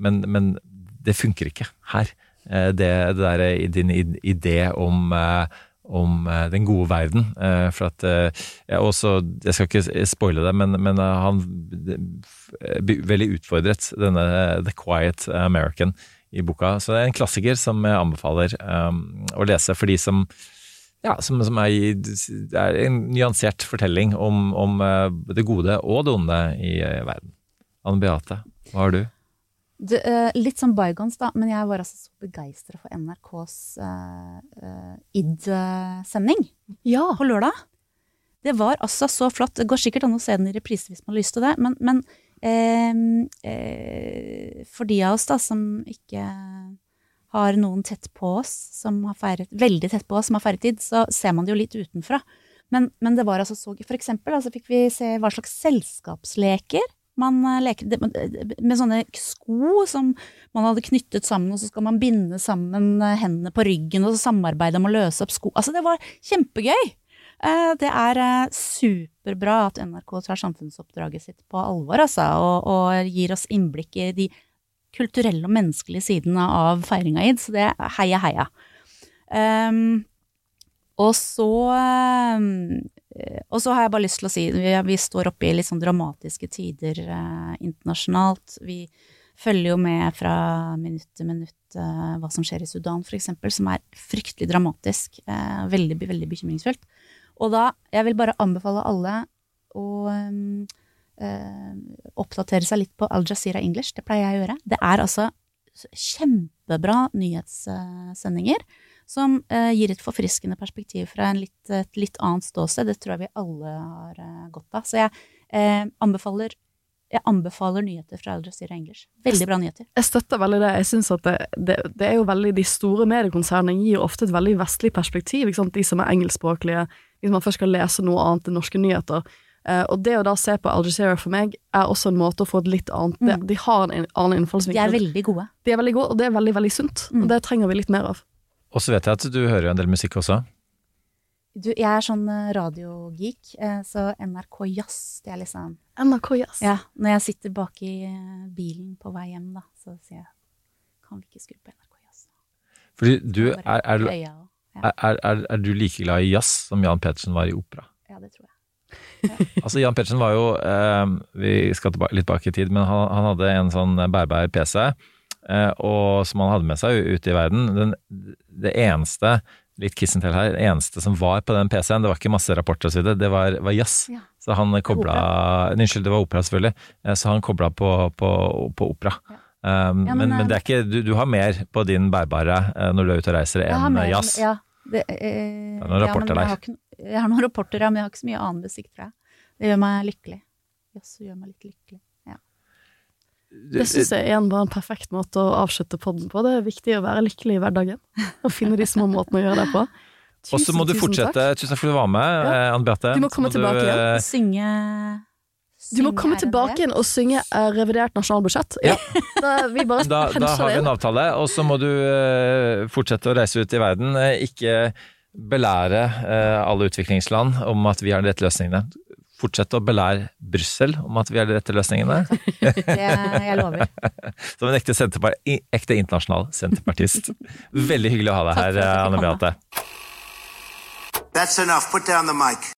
H: men, men, det funker ikke her. Eh, det, det der din idé om, eh, om eh, den gode verden. Eh, for at eh, jeg, også, jeg skal ikke spoile det, men, men han veldig utfordret denne The Quiet American i boka. Så det er en klassiker som jeg anbefaler å lese for de som ja, som, som er, er, en nyansert fortelling om, om, det gode og det onde i verden. Anne Beate, hva har du?
I: Det, uh, litt sånn bygons, da, men jeg var altså så begeistra for NRKs uh, id-sending
G: ja.
I: på lørdag. Det var altså så flott. Det går sikkert an å se den i reprise hvis man har lyst til det, men, men for de av oss da som ikke har noen tett på oss som har feiret, veldig tett på oss som har feiret tid, så ser man det jo litt utenfra. Men, men det var altså så For eksempel altså fikk vi se hva slags selskapsleker man eh, leker med sånne sko som man hadde knyttet sammen, og så skal man binde sammen eh, hendene på ryggen og samarbeide om å løse opp sko. Altså, det var kjempegøy! Eh, det er superbra at NRK tar samfunnsoppdraget sitt på alvor, altså, og, og gir oss innblikk i de kulturelle og menneskelige sidene av feiringa id, så det heia, heia. Um, og så um, Og så har jeg bare lyst til å si vi, vi står oppe i litt sånn dramatiske tider eh, internasjonalt. Vi følger jo med fra minutt til minutt eh, hva som skjer i Sudan, for eksempel, som er fryktelig dramatisk. Eh, veldig, veldig bekymringsfullt. Og da, jeg vil bare anbefale alle å um, eh, oppdatere seg litt på Al Jazeera English. Det pleier jeg å gjøre. Det er altså kjempebra nyhetssendinger som eh, gir et forfriskende perspektiv fra litt, et litt annet ståsted. Det tror jeg vi alle har eh, godt av. Så jeg eh, anbefaler jeg anbefaler nyheter fra Al Jazeera English. Veldig bra nyheter.
G: Jeg støtter veldig det. Jeg synes at det, det, det, er jo veldig, De store mediekonsernene gir ofte et veldig vestlig perspektiv. De som er engelskspråklige. Hvis man først skal lese noe annet enn norske nyheter, Uh, og det å da se på Al Jazeera for meg er også en måte å få et litt annet mm. de, har en annen innfallsvinkel.
I: De er veldig gode.
G: De er veldig gode, og det er veldig, veldig sunt. Mm. Og det trenger vi litt mer av.
H: Og så vet jeg at du hører jo en del musikk også.
I: Du, jeg er sånn eh, radiogeek, uh, så NRK Jazz, det er liksom
G: NRK Jazz?
I: Ja. Når jeg sitter bak i bilen på vei hjem, da, så sier jeg kan vi ikke skru på NRK Jazz?
H: Fordi du er, er, er, er, er du like glad i jazz som Jan Petersen var i opera?
I: Ja, det tror jeg.
H: Altså Jan Petersen var jo eh, Vi skal tilbake, litt bak i tid, men han, han hadde en sånn bærbar PC eh, og, som han hadde med seg ute i verden. Den, det eneste litt kissen til her, det eneste som var på den PC-en, det var ikke masse rapporter og så videre, det var, var jazz.
I: Ja.
H: Så han kobla Unnskyld, det var opera, selvfølgelig. Eh, Så han kobla på, på, på opera. Um,
I: Ja,
H: men,
I: men,
H: men,
I: eh,
H: det er ikke, du, du har mer på din bærbare eh, når du er ute og reiser, enn jazz.
I: Ja, det, eh,
H: er noen rapporter
I: jeg
H: der.
I: har, ikke, jeg har noen rapporter, ja, men jeg har ikke så mye annen musikk, tror jeg. Det gjør meg lykkelig. Jazz gjør meg litt lykkelig.
G: Det syns jeg igjen var en perfekt måte å avslutte podden på. Det er viktig å være lykkelig i hverdagen. Og finne de små måtene å gjøre det på.
H: Og så må du
G: tusen
H: fortsette.
G: takk.
H: Tusen takk for at du var med,
G: Ja.
H: eh, Anne Beate.
G: Du må
H: komme
G: komme tilbake igjen.
H: eh,
I: Synge
G: Du må komme tilbake igjen og synge eh, revidert nasjonalbudsjett. Ja. Da, vi bare
H: Da, da har vi en avtale, og så må du fortsette å reise ut i verden. Ikke belære alle utviklingsland om at vi har de rette løsningene. Fortsett å belære Brussel om at vi er de rette løsningene.
I: Det jeg lover.
H: Som en ekte, senterpar- ekte internasjonal senterpartist. Veldig hyggelig å ha deg her, Anne. Beate.
D: That's enough. Put down the mic.